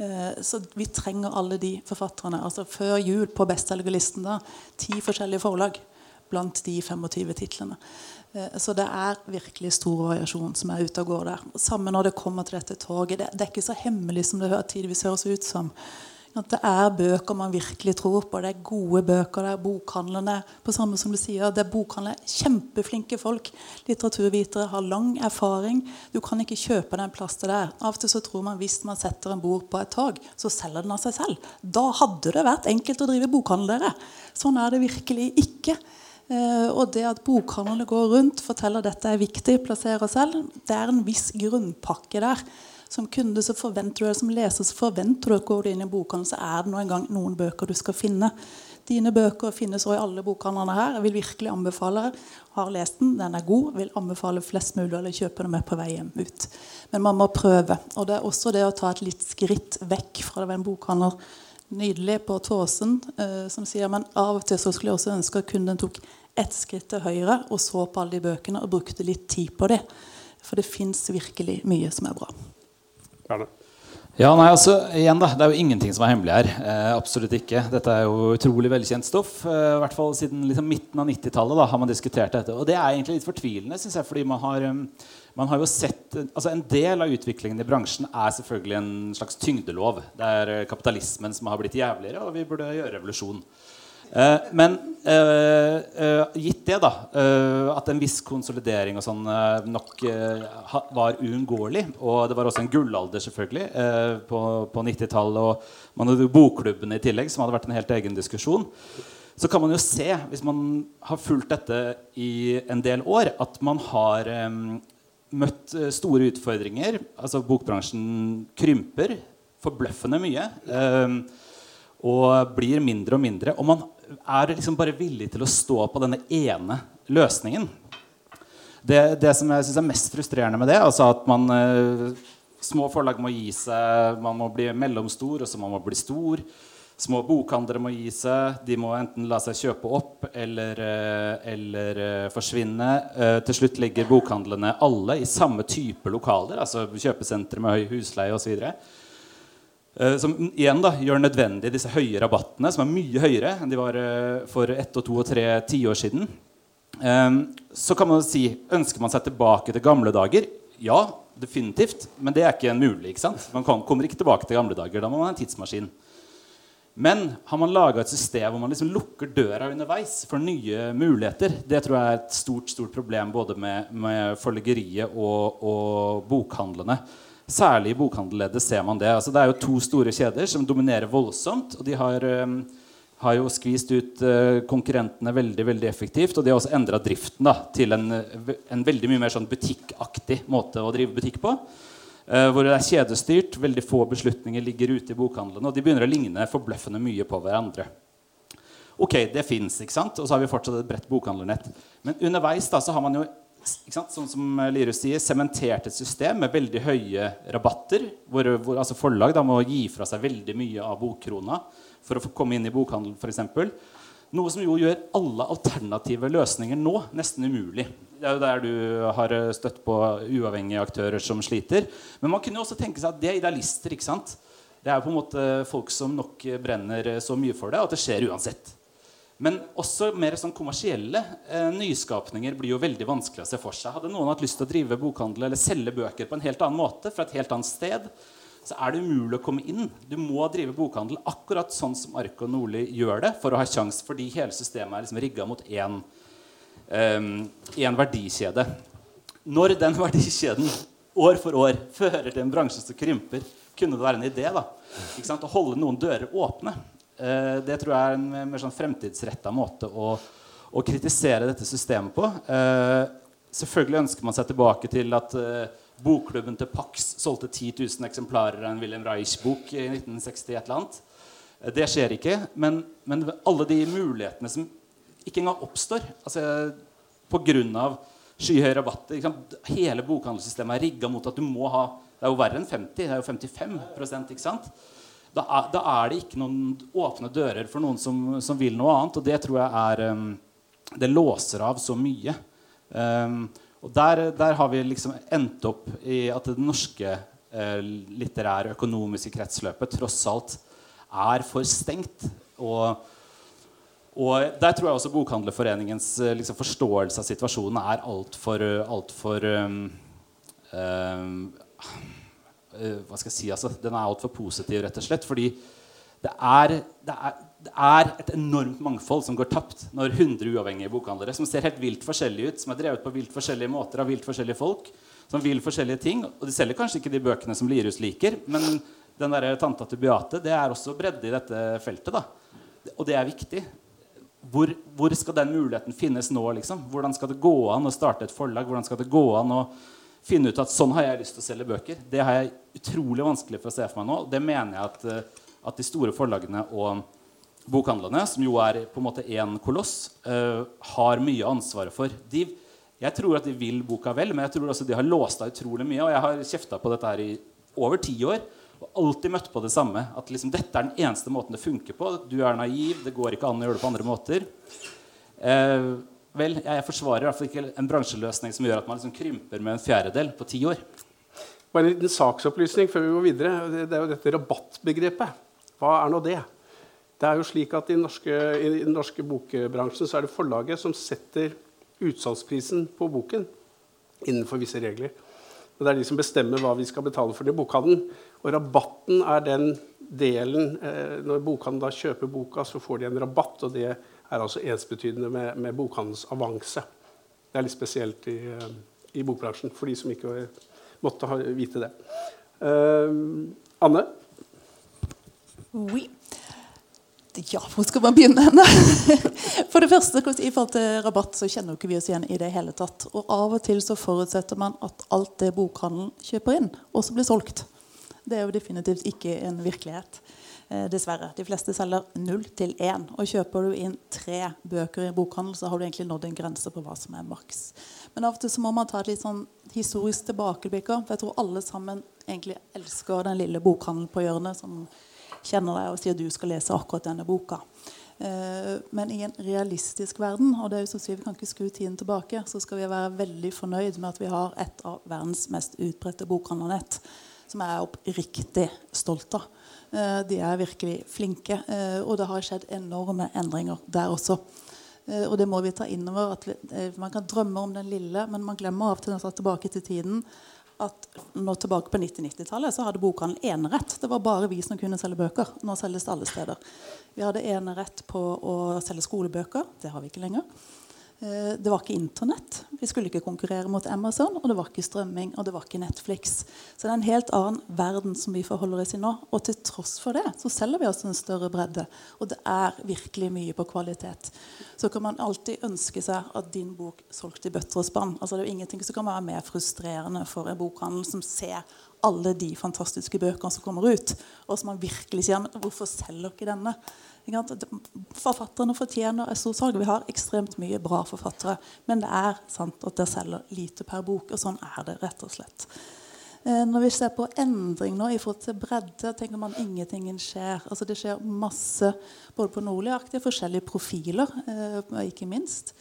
[SPEAKER 7] Eh, så vi trenger alle de forfatterne. altså Før jul på bestselgerlisten da, ti forskjellige forlag blant de 25 titlene. Eh, så det er virkelig stor variasjon som er ute og går der. Samme når det kommer til dette toget. Det, det er ikke så hemmelig som det tidvis høres ut som. At det er bøker man virkelig tror på. Det er gode bøker. Det er bokhandlerne på samme som du sier, det er bokhandlere, kjempeflinke folk. Litteraturvitere har lang erfaring. Du kan ikke kjøpe den plass til der. Av og til så tror man hvis man setter en bord på et tog, så selger den av seg selv. Da hadde det vært enkelt å drive bokhandel. Dere. Sånn er det virkelig ikke. Uh, og det at bokhandlene går rundt, forteller dette er viktig, plasserer selv, det er en viss grunnpakke der. Som kunde så forventer du, som leser så forventer du at går du inn i bokhandelen, så er det nå engang noen bøker du skal finne. Dine bøker finnes også i alle bokhandlene her. Jeg vil virkelig anbefale Har lest den, den er god. Vil anbefale flest mulig eller kjøpe den med på vei hjem ut. Men man må prøve. Og det er også det å ta et litt skritt vekk fra det var en bokhandler nydelig på Tåsen eh, som sier men av og til så skulle jeg også ønske at kunden tok ett skritt til høyre og så på alle de bøkene og brukte litt tid på det. For det fins virkelig mye som er bra.
[SPEAKER 3] Ja,
[SPEAKER 5] Ja, nei, altså, igjen da, Det er jo ingenting som er hemmelig her. Eh, absolutt ikke. Dette er jo utrolig velkjent stoff. Eh, I hvert fall Siden liksom, midten av 90-tallet har man diskutert dette. Og det er egentlig litt fortvilende, synes jeg, fordi man har, um, man har jo sett altså En del av utviklingen i bransjen er selvfølgelig en slags tyngdelov. Det er eh, kapitalismen som har blitt jævligere, og vi burde gjøre revolusjon. Eh, men eh, eh, gitt det, da, at en viss konsolidering og sånn nok var uunngåelig Og det var også en gullalder selvfølgelig på, på 90-tallet. Og man hadde jo Bokklubben i tillegg, som hadde vært en helt egen diskusjon. Så kan man jo se, hvis man har fulgt dette i en del år, at man har møtt store utfordringer. Altså Bokbransjen krymper forbløffende mye. og blir mindre og mindre. Og man er liksom bare villig til å stå på denne ene løsningen. Det, det som jeg syns er mest frustrerende med det, altså at man eh, Små forlag må gi seg, man må bli mellomstor, og så må man bli stor. Små bokhandlere må gi seg. De må enten la seg kjøpe opp eller, eh, eller uh, forsvinne. Til slutt ligger bokhandlene alle i samme type lokaler, altså kjøpesentre med høy husleie osv. Eh, som igjen da, gjør nødvendig disse høye rabattene, som er mye høyere enn de var eh, for ett og to og tre tiår siden. Ehm, så kan man si ønsker man seg tilbake til gamle dager. Ja, definitivt. Men det er ikke mulig. ikke sant? Man kommer ikke tilbake til gamle dager. Da må man ha en tidsmaskin. Men har man laga et system hvor man liksom lukker døra underveis for nye muligheter, det tror jeg er et stort stort problem både med, med forleggeriet og, og bokhandlene. Særlig i bokhandelleddet ser man det. Altså, det er jo to store kjeder som dominerer voldsomt. og de har, um, har jo skvist ut uh, konkurrentene veldig veldig effektivt. Og de har også endra driften da, til en, en, veldig mye mer sånn butikkaktig måte å drive butikk på. Uh, hvor det er kjedestyrt, veldig få beslutninger ligger ute i bokhandlene. Og de begynner å ligne forbløffende mye på hverandre. Ok, det fins, og så har vi fortsatt et bredt bokhandlernett. Men underveis da, så har man jo sånn som Lirus sier, sementert et system med veldig høye rabatter. Hvor, hvor altså forlag da, må gi fra seg veldig mye av bokkrona for å komme inn i bokhandel f.eks. Noe som jo gjør alle alternative løsninger nå nesten umulig. Det er jo der du har støtt på uavhengige aktører som sliter. Men man kunne jo også tenke seg at det er idealister. ikke sant? Det er på en måte folk som nok brenner så mye for det, at det skjer uansett. Men også mer sånn kommersielle eh, nyskapninger blir jo veldig vanskelig å se for seg. Hadde noen hatt lyst til å drive bokhandel eller selge bøker på en helt annen måte, fra et helt annet sted, så er det umulig å komme inn. Du må drive bokhandel akkurat sånn som Arko Nordli gjør det, for å ha kjangs, fordi hele systemet er liksom rigga mot én um, verdikjede. Når den verdikjeden år for år fører til en bransje som krymper, kunne det være en idé da, å holde noen dører åpne. Eh, det tror jeg er en mer sånn fremtidsretta måte å, å, kritisere dette systemet på. Eh, selvfølgelig ønsker man seg tilbake til at eh, bokklubben til Pax solgte 10 000 eksemplarer av en William Reich-bok i 1960. et eller annet. Det skjer ikke. Men, men, alle de mulighetene som ikke engang oppstår altså, pga. skyhøye rabatter Hele bokhandelssystemet er rigga mot at du må ha Det er jo verre enn 50. Det er jo 55 ikke sant? Da er, da er, det ikke noen åpne dører for noen som, som, vil noe annet. Og det tror jeg er um, Det låser av så mye. Um, og der, der, har vi liksom endt opp i at det norske uh, litterære økonomiske kretsløpet tross alt er for stengt. Og, og der tror jeg også Bokhandlerforeningens uh, liksom, forståelse av situasjonen er altfor alt for, um, um, hva skal jeg si, altså, Den er altfor positiv, rett og slett. Fordi det er, det, er, det er, et enormt mangfold som går tapt når 100 uavhengige bokhandlere som ser helt vilt forskjellige ut, som er drevet på vilt forskjellige måter av vilt forskjellige folk, som vil forskjellige ting. Og de selger kanskje ikke de bøkene som Lirus liker, men den der tanta til Beate det er også bredde i dette feltet. da. Og det er viktig. Hvor, hvor, skal den muligheten finnes nå? liksom? Hvordan skal det gå an å starte et forlag? Hvordan skal det gå an å finne ut at sånn har jeg lyst til å selge bøker. Det har jeg utrolig vanskelig for å se for meg nå. Det mener jeg at, eh, at de store forlagene og, bokhandlene, som jo er på en måte én koloss, uh, har mye ansvaret for. De, jeg tror at de vil boka vel, men jeg tror også de har låst av utrolig mye. Og jeg har kjefta på dette her i over ti år og alltid møtt på det samme. At liksom, dette er den eneste måten det funker på. Du er naiv. Det går ikke an å gjøre det på andre måter. Uh, vel, jeg forsvarer i hvert fall ikke en bransjeløsning som gjør at man liksom krymper med en fjerdedel på ti år.
[SPEAKER 3] Bare en liten saksopplysning før vi går videre. Det er jo dette rabattbegrepet. Hva er nå det? Det er jo slik at I den norske, i den norske bokbransjen så er det forlaget som setter utsalgsprisen på boken innenfor visse regler. Og Det er de som bestemmer hva vi skal betale for det i bokhandelen. Og rabatten er den delen eh, Når bokhandelen da kjøper boka, så får de en rabatt. Og det er altså ensbetydende med, med bokhandelens avanse. Det er litt spesielt i, eh, i bokbransjen for de som ikke måtte ha, vite det. Uh, Anne?
[SPEAKER 7] Oui. Ja, hvor skal man begynne? For det første, I forhold til rabatt så kjenner ikke vi oss igjen i det hele tatt. Og Av og til så forutsetter man at alt det bokhandelen kjøper inn, også blir solgt. Det er jo definitivt ikke en virkelighet. Eh, dessverre. De fleste selger null til én. Og kjøper du inn tre bøker i en bokhandel, så har du egentlig nådd en grense på hva som er maks. Men av og til så må man ta et litt sånn historisk tilbakeblikk. For jeg tror alle sammen egentlig elsker den lille bokhandelen på hjørnet som kjenner deg og sier du skal lese akkurat denne boka. Eh, men i en realistisk verden, og det er jo så sier vi kan ikke skru tiden tilbake, så skal vi være veldig fornøyd med at vi har et av verdens mest utbredte bokhandlernett. Som jeg er oppriktig stolt av. Eh, de er virkelig flinke. Eh, og det har skjedd enorme endringer der også. Eh, og det må vi ta inn over. at Man kan drømme om den lille, men man glemmer av og til å tilbake til tiden at nå tilbake på 90-90-tallet så hadde bokhandelen enerett. Det var bare vi som kunne selge bøker. Nå selges det alle steder. Vi hadde enerett på å selge skolebøker. Det har vi ikke lenger. Eh, det var ikke Internett. Vi skulle ikke konkurrere mot Amazon. Og det var ikke strømming, og det var ikke Netflix. Så det er en helt annen verden som vi forholder oss i nå. Og til tross for det så selger vi oss en større bredde. Og det er virkelig mye på kvalitet. Så kan man alltid ønske seg at din bok solgte i bøtter og spann. Altså, det er jo ingenting som kan være mer frustrerende for en bokhandel som ser alle de fantastiske bøkene som kommer ut, og som man virkelig sier men hvorfor selger ikke denne? Forfatterne fortjener et stort salg. Vi har ekstremt mye bra forfattere. Men det er sant at det selger lite per bok. Og sånn er det rett og slett. Eh, når vi ser på endring nå i forhold til bredde, tenker man ingenting skjer. Altså det skjer masse både på Nordli-aktige forskjellige profiler, eh, ikke minst.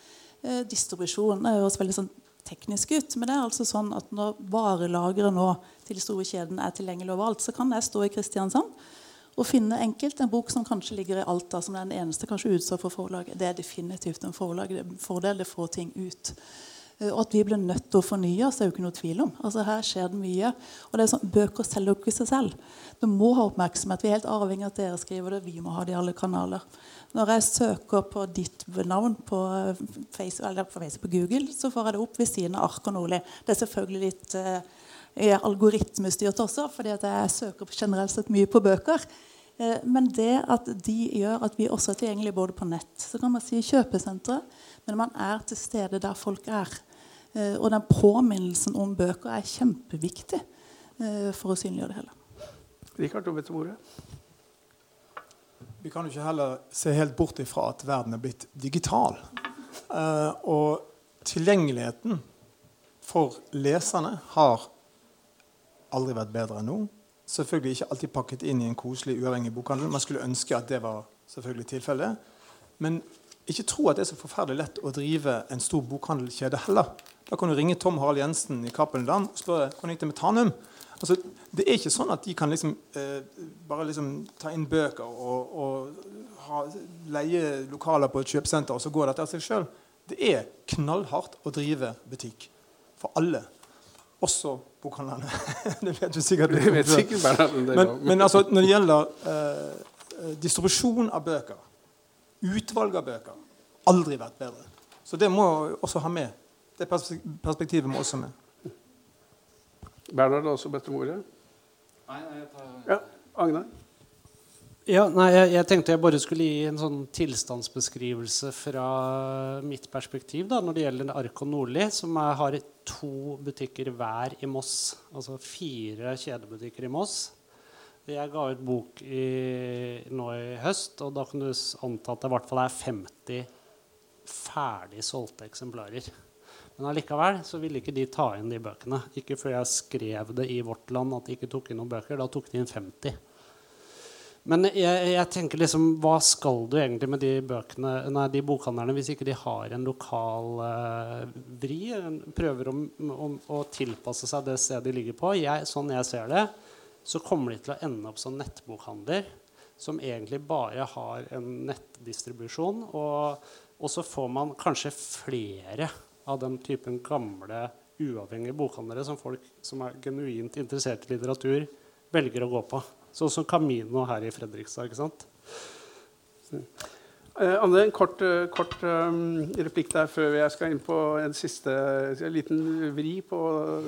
[SPEAKER 7] Eh, distribusjon jo også veldig sånn teknisk ut. Men det er altså sånn at når varelageret nå til de store kjedene er tilgjengelig overalt, så kan jeg stå i Kristiansand å finne enkelt en bok som kanskje ligger i Alta, som er den eneste kanskje utsatt for forlaget, det er definitivt en forlag, det er en fordel. Det får ting ut. Eh, og at vi blir nødt til å fornye oss, er jo ikke noe tvil om. Altså Her skjer det mye. Og det er sånn, Bøker selger jo ikke seg selv. Du må ha oppmerksomhet. Vi er helt avhengig av at dere skriver det. Vi må ha det i alle kanaler. Når jeg søker på ditt navn på Facebook, eller på, Facebook, på Google, så får jeg det opp ved siden av Ark og Nordli. Det er selvfølgelig litt uh, algoritmestyrt også, fordi jeg søker generelt sett mye på bøker. Eh, men det at de gjør at vi også er tilgjengelige både på nett Så kan man si kjøpesentre, men man er til stede der folk er. Eh, og den påminnelsen om bøker er kjempeviktig eh, for å synliggjøre det hele.
[SPEAKER 3] Rikard, over til bordet.
[SPEAKER 6] Vi kan jo ikke heller se helt bort ifra at verden er blitt digital. og tilgjengeligheten for leserne har aldri vært bedre enn nå. Selvfølgelig ikke alltid pakket inn i en koselig, uavhengig bokhandel. Man skulle ønske at det var selvfølgelig tilfellet. Men ikke tro at det er så forferdelig lett å drive en stor bokhandelkjede heller. Da kan du ringe Tom Harald Jensen i Cappelen og spørre hvordan gikk det med Tanum. Altså, det er ikke sånn at de kan liksom, eh, bare liksom ta inn bøker og, og ha, leie lokaler på et kjøpesenter, og så går dette av seg sjøl. Det er knallhardt å drive butikk for alle også bokhandlerne. det vet du sikkert.
[SPEAKER 3] Det vet sikkert
[SPEAKER 6] men, men altså, når det gjelder eh, distribusjon av bøker, utvalg av bøker, aldri vært bedre. Så det må også ha med. Det perspektivet må også med.
[SPEAKER 3] Bernhard har også bedt om ordet.
[SPEAKER 5] Nei, nei, jeg tar...
[SPEAKER 3] Ja, Agnar?
[SPEAKER 4] Ja, nei, jeg, jeg, tenkte jeg bare skulle gi en sånn tilstandsbeskrivelse fra mitt perspektiv da, når det gjelder Ark Nordli, som er, har to butikker hver i Moss. Altså fire kjedebutikker i Moss. Jeg ga ut bok i, nå i høst, og da kan du anta at det i hvert fall er 50 ferdig solgte eksemplarer. Men allikevel så ville ikke de ta inn de bøkene. Ikke før jeg skrev det i Vårt Land at de ikke tok inn noen bøker. Da tok de inn 50. Men jeg, jeg, tenker liksom, hva skal du egentlig med de bøkene, nei, de bokhandlerne hvis ikke de har en lokal uh, vri? Prøver å, å, å, tilpasse seg det stedet de ligger på. Jeg, sånn jeg ser det, så kommer de til å ende opp som nettbokhandler som egentlig bare har en nettdistribusjon. Og, og så får man kanskje flere av den typen gamle, uavhengige bokhandlere som folk som er genuint interessert i litteratur, velger å gå på. Sånn som Camino her i Fredrikstad. ikke sant?
[SPEAKER 3] Eh, Anne, en kort, uh, kort um, replikk der før jeg skal inn på en siste en liten vri på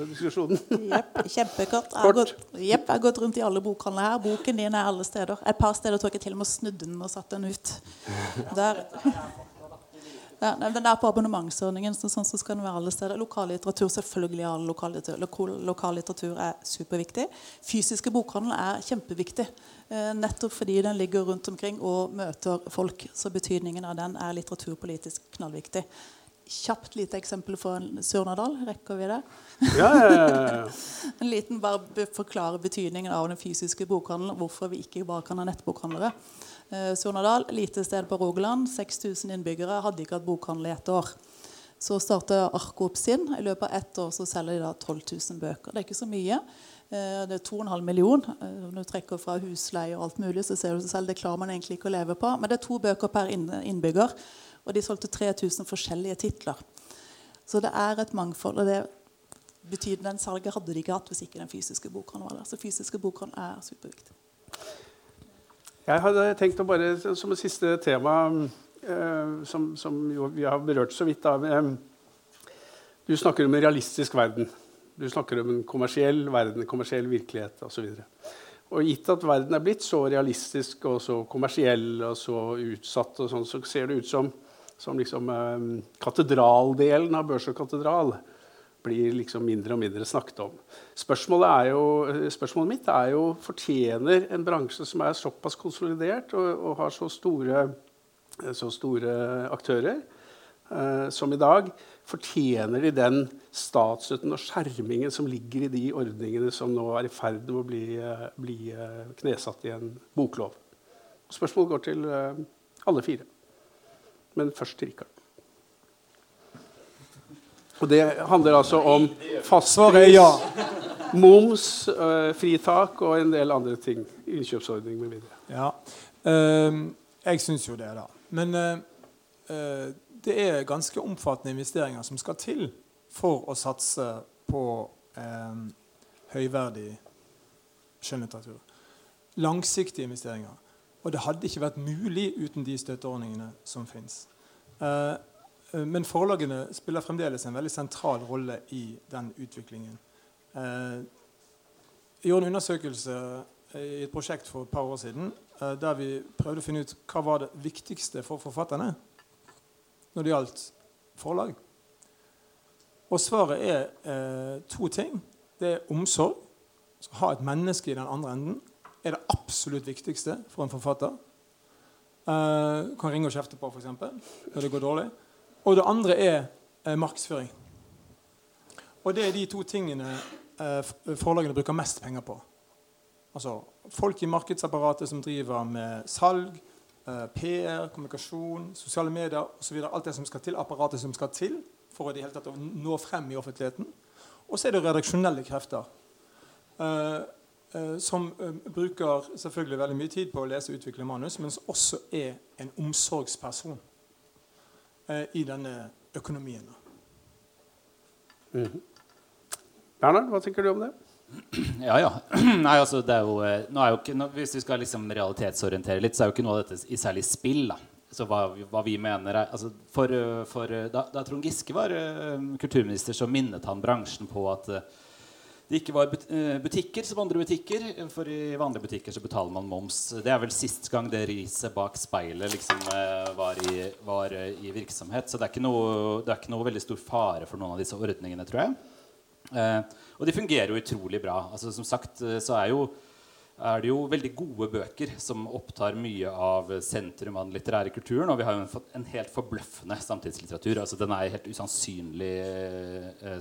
[SPEAKER 3] diskusjonen.
[SPEAKER 7] Jepp, kjempekort. Jeg har, gått, jepp, jeg har gått rundt i alle bokhandlene her. Boken din er alle steder. Et par steder tok jeg til og med snudde den og satte den ut. Der. Ja, den er på abonnementsordningen, så sånn så skal den være alle steder. Lokallitteratur selvfølgelig all lokallitteratur. Lokal, lokallitteratur er superviktig. Fysiske bokhandel er kjempeviktig. Eh, nettopp fordi den ligger rundt omkring og møter folk. Så betydningen av den er litteraturpolitisk knallviktig. Kjapt lite eksempel fra Surnadal. Rekker vi det?
[SPEAKER 3] Ja, ja, ja,
[SPEAKER 7] en liten bare forklare betydningen av den fysiske bokhandelen. Hvorfor vi ikke bare kan ha nettbokhandlere. Eh, Surnadal, lite sted på Rogaland, 6000 innbyggere, hadde ikke hatt bokhandel i ett år. Så startet Arko opp sin. I løpet av ett år så selger de da 12 000 bøker. Det er ikke så mye. Eh, det er 2,5 million. Eh, når du trekker fra husleie og alt mulig, så ser du selv det klarer man egentlig ikke å leve på. Men det er to bøker per innbygger, og de solgte 3000 forskjellige titler. Så det er et mangfold. og det betyr Den salget hadde de ikke hatt hvis ikke den fysiske bokhandelen var der. Så fysiske bokhandel er superviktig.
[SPEAKER 3] Jeg hadde tenkt å bare som et siste tema, eh, som, som vi har berørt så vidt av eh, Du snakker om en realistisk verden. Du snakker om en kommersiell verden, en kommersiell virkelighet osv. Og gitt at verden er blitt så realistisk og så kommersiell og så utsatt, og sånn, så ser det ut som, som liksom, eh, katedraldelen av Børs og katedral blir liksom mindre og mindre snakket om. Spørsmålet, jo, spørsmålet, mitt er jo fortjener en bransje som er såpass konsolidert og, og har så store, så store aktører eh, som i dag, fortjener de den statsstøtten og skjermingen som ligger i de ordningene som nå er i ferd med å bli, bli eh, knesatt i en boklov? Spørsmålet går til eh, alle fire. Men først til Rikard. Og det handler altså om fastpris, ja. moms, uh, fritak og en del andre ting. Innkjøpsordning med videre.
[SPEAKER 6] Ja. Uh, jeg syns jo det, da. Men uh, det er ganske omfattende investeringer som skal til for å satse på ehm, høyverdig skjønnlitteratur. Langsiktige investeringer. Og det hadde ikke vært mulig uten de støtteordningene som fins. Uh, Eh, men forlagene spiller fremdeles en veldig sentral rolle i den utviklingen. Eh, jeg gjorde en undersøkelse eh, i et prosjekt for et par år siden der vi prøvde å finne ut hva var det viktigste for forfatterne når det gjaldt forlag. Og svaret er eh, to ting. Det er omsorg. Å ha et menneske i den andre enden er det absolutt viktigste for en forfatter. Du kan ringe og kjefte på, f.eks. når det går dårlig. Og det andre er eh, markedsføring. Og det er de to tingene eh, forlagene bruker mest penger på. Altså folk i markedsapparatet som driver med salg, eh, PR, kommunikasjon, sosiale medier osv. Alt det som skal til, apparatet som skal til for å, tatt å nå frem i offentligheten. Og så er det redaksjonelle krefter. Som bruker selvfølgelig veldig mye tid på å lese og utvikle manus, men som også er en omsorgsperson i denne økonomien.
[SPEAKER 3] Mm -hmm. Bernhard, hva tenker du om det?
[SPEAKER 5] Ja, ja. Nei, altså, det er jo, eh, nå er jo ikke, nå, hvis vi skal liksom realitetsorientere litt, så er jo ikke noe av dette i særlig spill. da. Så hva, hva vi mener er, altså for, eh, for eh, da, da, Trond Giske var uh, kulturminister, så minnet han bransjen på at uh, det ikke var eh, butikker som andre butikker. For i vanlige butikker så betaler man moms. Det er vel sist gang det riset bak speilet liksom eh, var i, var eh, i virksomhet. Så det er, ikke noe, det er ikke noe veldig stor fare for noen av disse ordningene, tror jeg. Og de fungerer jo utrolig bra. Altså, som sagt så er jo er det jo veldig gode bøker som opptar mye av sentrum av den litterære kulturen. Og vi har jo en, en helt forbløffende samtidslitteratur. altså Den er helt usannsynlig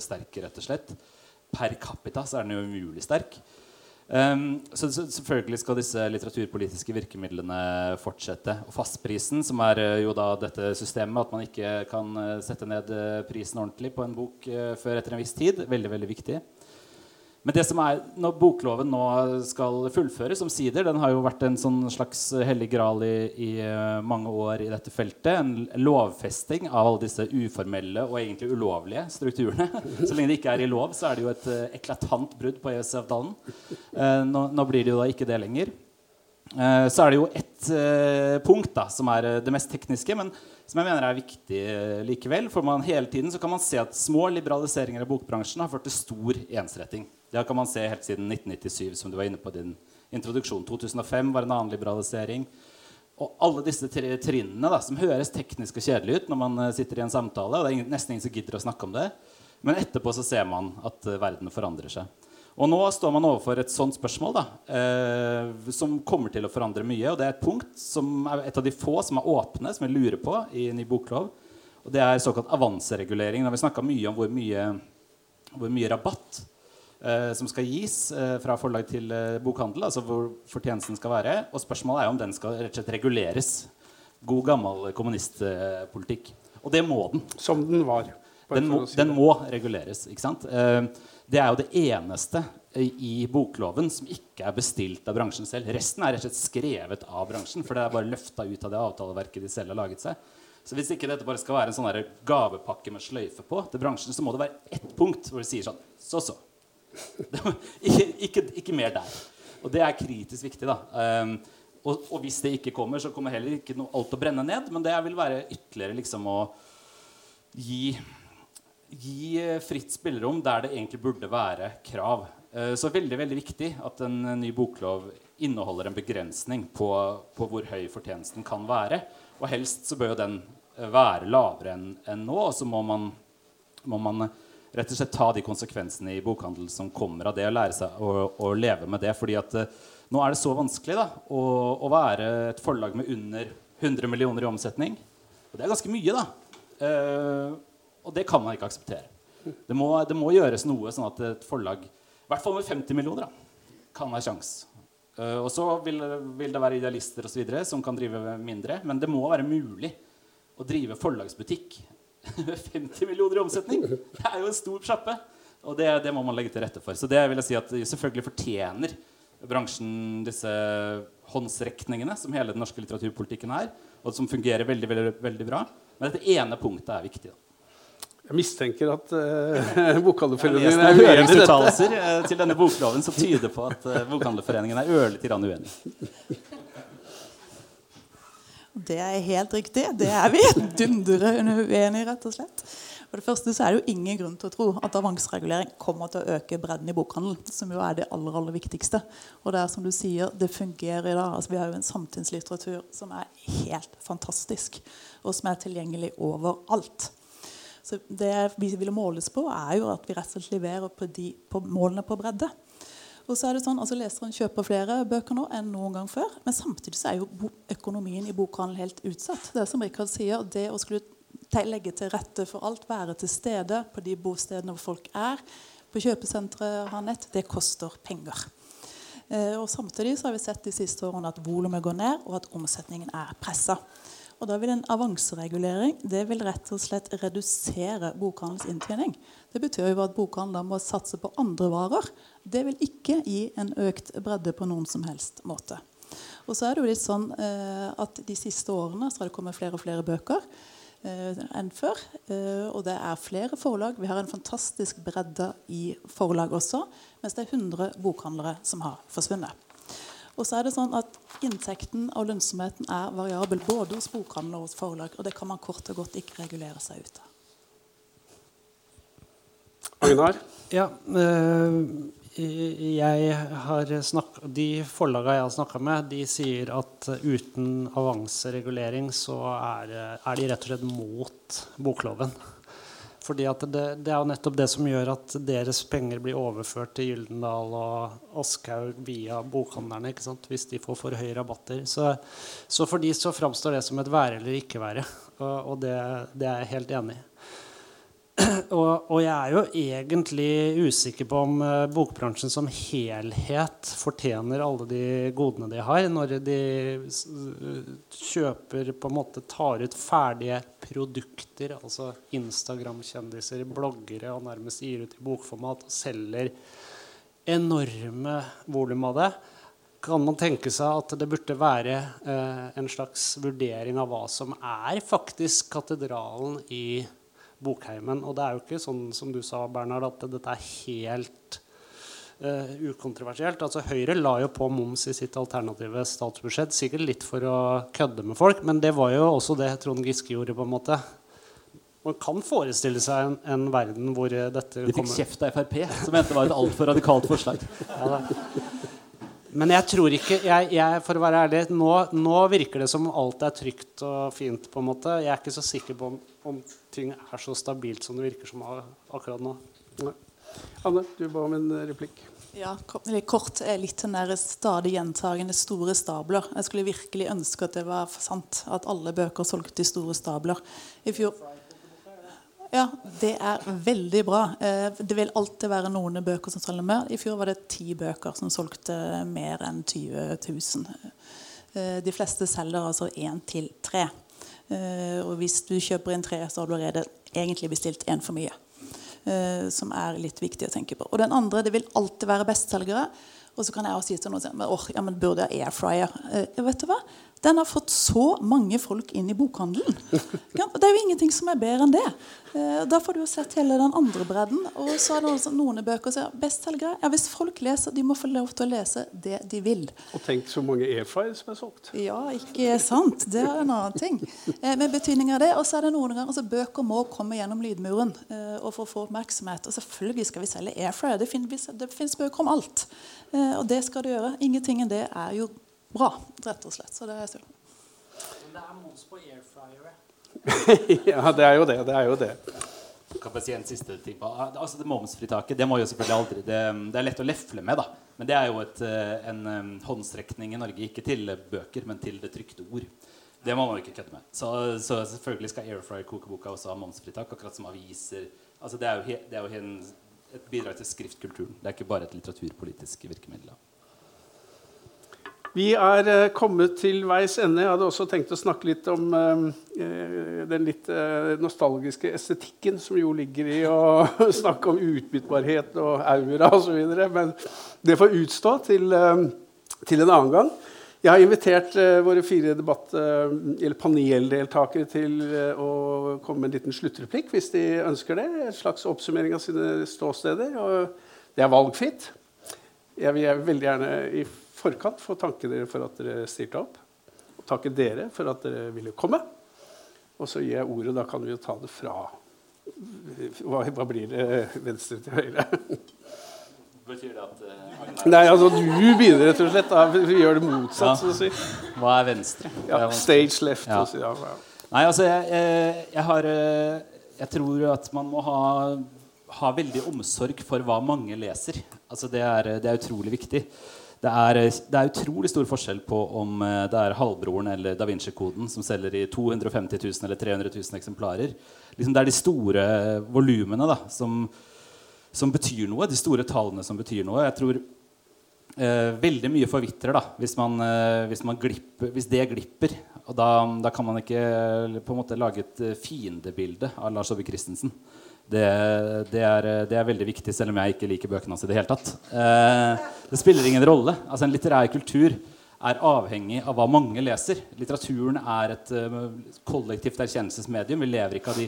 [SPEAKER 5] sterk, rett og slett. Per capita så er den jo umulig sterk. Um, så, så, selvfølgelig skal disse litteraturpolitiske virkemidlene fortsette. Og fastprisen, som er uh, jo da dette systemet at man ikke kan uh, sette ned uh, prisen ordentlig på en bok før etter en viss tid, veldig, veldig viktig. Men det som er, når bokloven nå skal fullføres, omsider Den har jo vært en sånn slags hellig gral i, i, eh, mange år i dette feltet. En lovfesting av alle disse uformelle og egentlig ulovlige strukturene. Så lenge det ikke er i lov, så er det jo et uh, eklatant brudd på EØS-avtalen. Uh, nå, nå, blir det jo da ikke det lenger. Uh, så er det jo ett punkt da, som er det mest tekniske, men som jeg mener er viktig likevel. For man hele tiden så kan man se at små liberaliseringer av bokbransjen har ført til stor ensretting. Det kan man se helt siden 1997, som du var inne på din introduksjon. 2005 var en annen liberalisering. Og alle disse trinnene da, som høres teknisk og kjedelig ut når man uh, sitter i en samtale, og det er nesten ingen som gidder å snakke om det, men etterpå så ser man at uh, verden forandrer seg. Og nå står man overfor et sånt spørsmål da, eh, som kommer til å forandre mye. Og det er et punkt som er et av de få som er åpne, som vi lurer på i ny boklov. Og det er såkalt avanseregulering. Da har vi snakka mye om hvor mye, hvor mye rabatt eh, som skal gis eh, fra forlag til eh, bokhandel, altså hvor fortjenesten skal være. Og spørsmålet er om den skal rett og slett reguleres. God, gammel kommunistpolitikk. Og det må den.
[SPEAKER 3] Som den var.
[SPEAKER 5] Den må, si den må, reguleres. ikke sant? Eh, det er jo det eneste i bokloven som ikke er bestilt av bransjen selv. Resten er rett og slett skrevet av bransjen, for det er bare løfta ut av det avtaleverket de selv har laget seg. Så hvis ikke dette bare skal være en sånn gavepakke med sløyfe på til bransjen, så må det være ett punkt hvor de sier sånn Så, så ikke, ikke, ikke, mer der. Og det er kritisk viktig. da. Um, og, og, hvis det ikke kommer, så kommer heller ikke noe, alt å brenne ned. Men det vil være ytterligere liksom å gi, gi fritt spillerom der det egentlig burde være krav. Uh, så veldig veldig viktig at en ny boklov inneholder en begrensning på, på, hvor høy fortjenesten kan være. Og helst så bør jo den være lavere enn en nå. Og så må man, må man rett og slett ta de konsekvensene i bokhandel som kommer av det, og lære seg å, å leve med det. fordi at uh, nå er det så vanskelig da, å, å, være et forlag med under 100 millioner i omsetning. Og det er ganske mye, da. Uh, og det kan man ikke akseptere. Det må, det må, gjøres noe sånn at et forlag, i hvert fall med 50 millioner, da, kan ha sjans. Uh, og så vil, vil, det være idealister og så videre, som kan drive mindre. Men det må være mulig å drive forlagsbutikk 50 millioner i omsetning! Det er jo en stor sjappe. Og det, det, må man legge til rette for. Så det vil jeg si at selvfølgelig fortjener bransjen disse håndsrekningene som hele den norske litteraturpolitikken er, og som fungerer veldig, veldig, veldig bra. Men dette ene punktet er viktig. Da.
[SPEAKER 3] Jeg mistenker at uh, Bokhandlerforeningen
[SPEAKER 5] er uenig i dette. Uh, til denne bokloven som tyder på at uh, Bokhandlerforeningen er ørlite uenig.
[SPEAKER 7] Det er helt riktig. Det er vi dundrende uenige rett og slett. For det første så er det jo ingen grunn til å tro at avanseregulering kommer til å øke bredden i bokhandelen, som jo er det aller aller viktigste. Og det er som du sier, det fungerer i dag. Altså, vi har jo en samtidslitteratur som er helt fantastisk, og som er tilgjengelig overalt. Så det vi vil måles på, er jo at vi rett og slett leverer på, de, på målene på bredde. Og så er det sånn, altså Leseren kjøper flere bøker nå enn noen gang før. Men samtidig så er jo økonomien i bokhandelen helt utsatt. Det som Rikard sier, det å skulle legge til rette for alt, være til stede på de bostedene hvor folk er, på kjøpesentre, ha nett, det koster penger. Eh, og Samtidig så har vi sett de siste årene at volumet går ned, og at omsetningen er pressa. Og da vil En avanseregulering det vil rett og slett redusere bokhandelens inntjening. Det betyr jo at bokhandelen må satse på andre varer. Det vil ikke gi en økt bredde på noen som helst måte. Og så er det jo litt sånn eh, at De siste årene så har det kommet flere og flere bøker eh, enn før. Eh, og det er flere forlag. Vi har en fantastisk bredde i forlag også. Mens det er 100 bokhandlere som har forsvunnet. Og så er det sånn at Inntekten og lønnsomheten er variabel både hos bokhandler og hos forlag. Og det kan man kort og godt ikke regulere seg ut av.
[SPEAKER 3] Agnar?
[SPEAKER 8] Ja, øh, jeg har snakket, De forlagene jeg har snakka med, de sier at uten avanseregulering så er, er, de rett og slett mot bokloven.
[SPEAKER 4] Fordi det, det, er jo nettopp det som gjør at deres penger blir overført til Gyldendal og Aschhaug via bokhandlerne, hvis de får for høye rabatter. Så, så for de så framstår det som et være eller ikke være. Og, og det, det, er jeg helt enig i. Og, og, jeg er jo egentlig usikker på om uh, bokbransjen som helhet fortjener alle de godene de har, når de kjøper på en måte tar ut ferdige produkter, altså Instagram-kjendiser, bloggere, og nærmest gir ut i bokformat og selger enorme volum av det. Kan man tenke seg at det burde være uh, en slags vurdering av hva som er faktisk katedralen i bokheimen. Og det er jo ikke sånn som du sa, Bernhard, at dette er helt uh, ukontroversielt. Altså Høyre la jo på moms i sitt alternative statsbudsjett, sikkert litt for å kødde med folk, men det var jo også det Trond Giske gjorde. på en måte. Man kan forestille seg en, en verden hvor dette
[SPEAKER 5] kommer De fikk kjeft av Frp, som mente det var et altfor radikalt forslag. ja,
[SPEAKER 4] men jeg tror ikke jeg, jeg, For å være ærlig, nå, nå, virker det som alt er trygt og fint. på en måte. Jeg er ikke så sikker på om, om ting er så stabilt som det virker som akkurat nå.
[SPEAKER 3] Nei. Anne, du ba om en replikk.
[SPEAKER 7] Ja, Kort er litt den der stadig gjentagende store stabler. Jeg skulle virkelig ønske at det var sant at alle bøker solgte i store stabler. I fjor ja, det er veldig bra. Eh, det vil alltid være noen bøker som selger mer. I fjor var det ti bøker som solgte mer enn 20 000. Eh, de fleste selger altså én til tre. Eh, og hvis du kjøper inn tre, så har du allerede egentlig bestilt én for mye. Eh, som er litt viktig å tenke på. Og den andre, det vil alltid være bestselgere. Og så kan jeg også si til noen oh, ja, men burde jeg air fryer? Eh, vet du hva? Den har fått så mange folk inn i bokhandelen. Det er jo ingenting som er bedre enn det. Eh, da får du jo sett hele den andre bredden. Og så er det noen bøker som er bestselgere. Ja, hvis folk leser, de må få lov til å lese det de vil.
[SPEAKER 3] Og tenk så mange airfryer som er solgt.
[SPEAKER 7] Ja, ikke sant. Det er en annen ting. Eh, med betydning av det. Og så er det noen ganger altså Bøker må komme gjennom lydmuren eh, og for å få oppmerksomhet. Og selvfølgelig skal vi selge airfryer. Det, finnes bøker om alt. Og det skal du gjøre. Ingenting enn det er jo bra, rett og slett. Så det er synd.
[SPEAKER 4] Men det er moms på airfryere.
[SPEAKER 3] ja, det er jo det. Det er jo det.
[SPEAKER 5] Kan jeg si en siste ting på altså det Momsfritaket det må jo selvfølgelig aldri det, det, er lett å lefle med. da Men det er jo et, eh, en um, håndstrekning i Norge, ikke til bøker, men til det trykte ord. Det må man jo ikke kødde med. Så, så selvfølgelig skal airfryer-kokeboka også ha momsfritak. Akkurat som aviser. Altså det er jo, he, det er jo en, et bidrag til skriftkulturen. Det er ikke bare et litteraturpolitisk virkemiddel.
[SPEAKER 3] Vi er uh, kommet til veis ende. Jeg hadde også tenkt å snakke litt om eh, den litt eh, nostalgiske estetikken som jo ligger i å snakke om utbyttbarhet og aura osv. Men det får utstå til, til, en annen gang. Jeg har invitert våre fire debatt, paneldeltakere til å komme med en liten sluttreplikk hvis de ønsker det. En slags oppsummering av sine ståsteder. Det er valgfritt. Jeg vil veldig gjerne i forkant for å takke dere for at dere stilte opp. Og takke dere for at dere ville komme. Og så gir jeg ordet. Da kan vi jo ta det fra Hva, hva blir det? Venstre til høyre?
[SPEAKER 5] Betyr det at uh,
[SPEAKER 3] Nei, altså du begynner rett og slett. Da. Vi gjør det motsatt, ja. si.
[SPEAKER 5] Hva er venstre?
[SPEAKER 3] Ja, stage left. Ja. Si, ja,
[SPEAKER 5] Nei, altså jeg, jeg, jeg, har eh, Jeg tror at man må ha, ha veldig omsorg for hva mange leser. Altså det er, det er utrolig viktig. Det er, det er, utrolig stor forskjell på om eh, det er halvbroren eller Da Vinci-koden som selger i 250 000 eller 300 000 eksemplarer. Liksom det er de store volumene som, som, betyr noe. De store tallene som betyr noe. Jeg tror eh, veldig mye forvitrer hvis, eh, hvis, hvis, det glipper. Og da, da, kan man ikke på en måte lage et eh, fiendebilde av Lars Ove Christensen. Det, det, er, det, er, veldig viktig, selv om jeg ikke liker bøkene hans i det hele tatt. Eh, det spiller ingen rolle. Altså En litterær kultur er avhengig av hva mange leser. Litteraturen er et uh, kollektivt erkjennelsesmedium. Vi lever ikke av de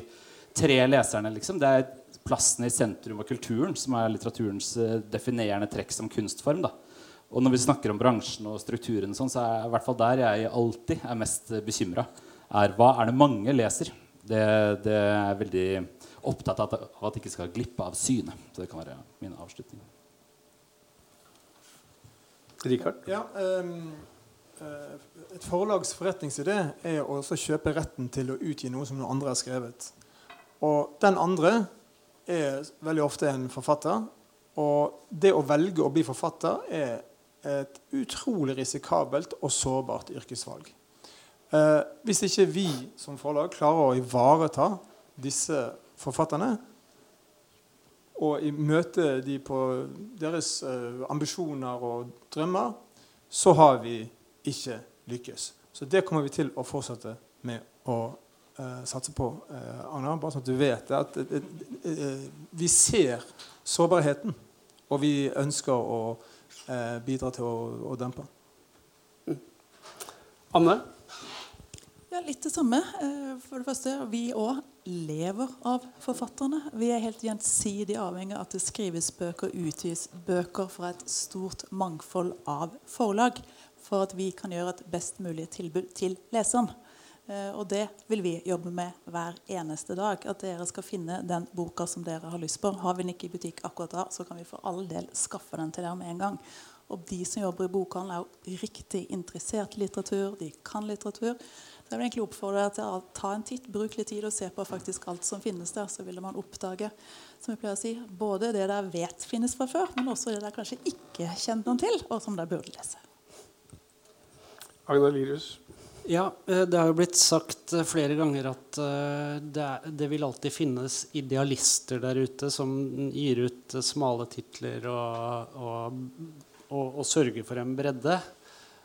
[SPEAKER 5] tre leserne. liksom. Det er plassen i sentrum av kulturen som er litteraturens uh, definerende trekk som kunstform. da. Og når vi snakker om bransjen og strukturen, sånn, så er i hvert fall der jeg alltid er mest bekymra. Hva er det mange leser? Det, det er veldig opptatt av at, det ikke skal glippe av synet. Så det kan være min avslutning.
[SPEAKER 3] Richard?
[SPEAKER 6] Ja, um, et forlags forretningsidé er å også kjøpe retten til å utgi noe som noen andre har skrevet. Og den andre er veldig ofte en forfatter. Og det å velge å bli forfatter er et utrolig risikabelt og sårbart yrkesvalg. Eh, hvis ikke vi som forlag klarer å ivareta disse forfatterne, og møte de på deres eh, ambisjoner og drømmer, så har vi ikke lykkes. Så det kommer vi til å fortsette med å uh, satse på. Uh, Agnar, bare sånn at du vet det. At, uh, vi ser sårbarheten, og vi ønsker å bidra til å, å dempe den.
[SPEAKER 3] Anne?
[SPEAKER 7] Ja, litt det samme. Eh, for det første, Vi òg lever av forfatterne. Vi er helt gjensidig avhengig av at det skrives bøker og utgis bøker fra et stort mangfold av forlag for at vi kan gjøre et best mulig tilbud til leseren. Eh, og det vil vi jobbe med hver eneste dag. At dere skal finne den boka som dere har lyst på. Har vi den ikke i butikk akkurat da, så kan vi for all del skaffe den til dere med en gang. Og de som jobber i bokhandel, er jo riktig interessert i litteratur. De kan litteratur. Så jeg vil egentlig oppfordre deg til å ta en titt, bruk litt tid og se på faktisk alt som finnes der. Så vil man oppdage som jeg pleier å si, både det dere vet finnes fra før, men også det dere kanskje ikke kjenner noen til, og som dere burde lese.
[SPEAKER 3] Agnar Lirius.
[SPEAKER 4] Ja, eh, det har jo blitt sagt eh, flere ganger at eh, det, det, vil alltid finnes idealister der ute som gir ut smale titler og, og, og, og sørge for en bredde.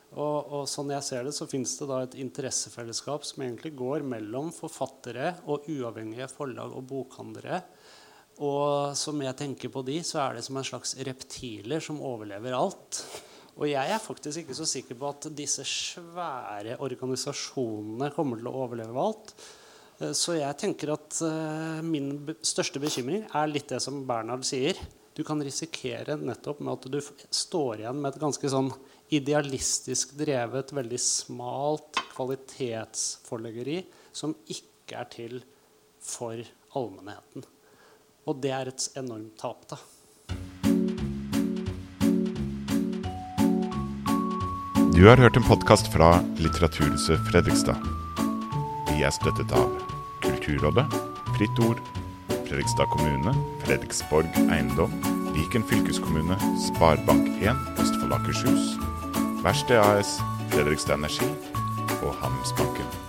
[SPEAKER 4] Og, og, sånn jeg ser det, så fins det da et interessefellesskap som egentlig går mellom forfattere og uavhengige forlag og bokhandlere. Og som jeg tenker på de, så er det som en slags reptiler som overlever alt. Og jeg er faktisk ikke så sikker på at disse svære organisasjonene kommer til å overleve alt. Eh, så jeg tenker at uh, min største bekymring er litt det som Bernhard sier. Du kan risikere nettopp med at du står igjen med et ganske sånn idealistisk drevet, veldig smalt kvalitetsforleggeri som ikke er til for allmennheten. Og det er et enormt tap, da.
[SPEAKER 9] Du har hørt en podkast fra Litteraturhuset Fredrikstad. Vi er støttet av Kulturrådet, Fritt Ord, Fredrikstad kommune, Fredriksborg eiendom, Viken fylkeskommune, Sparebank1 Østfold Akershus, Verksted AS, Fredrikstad Energi og Handelsbanken.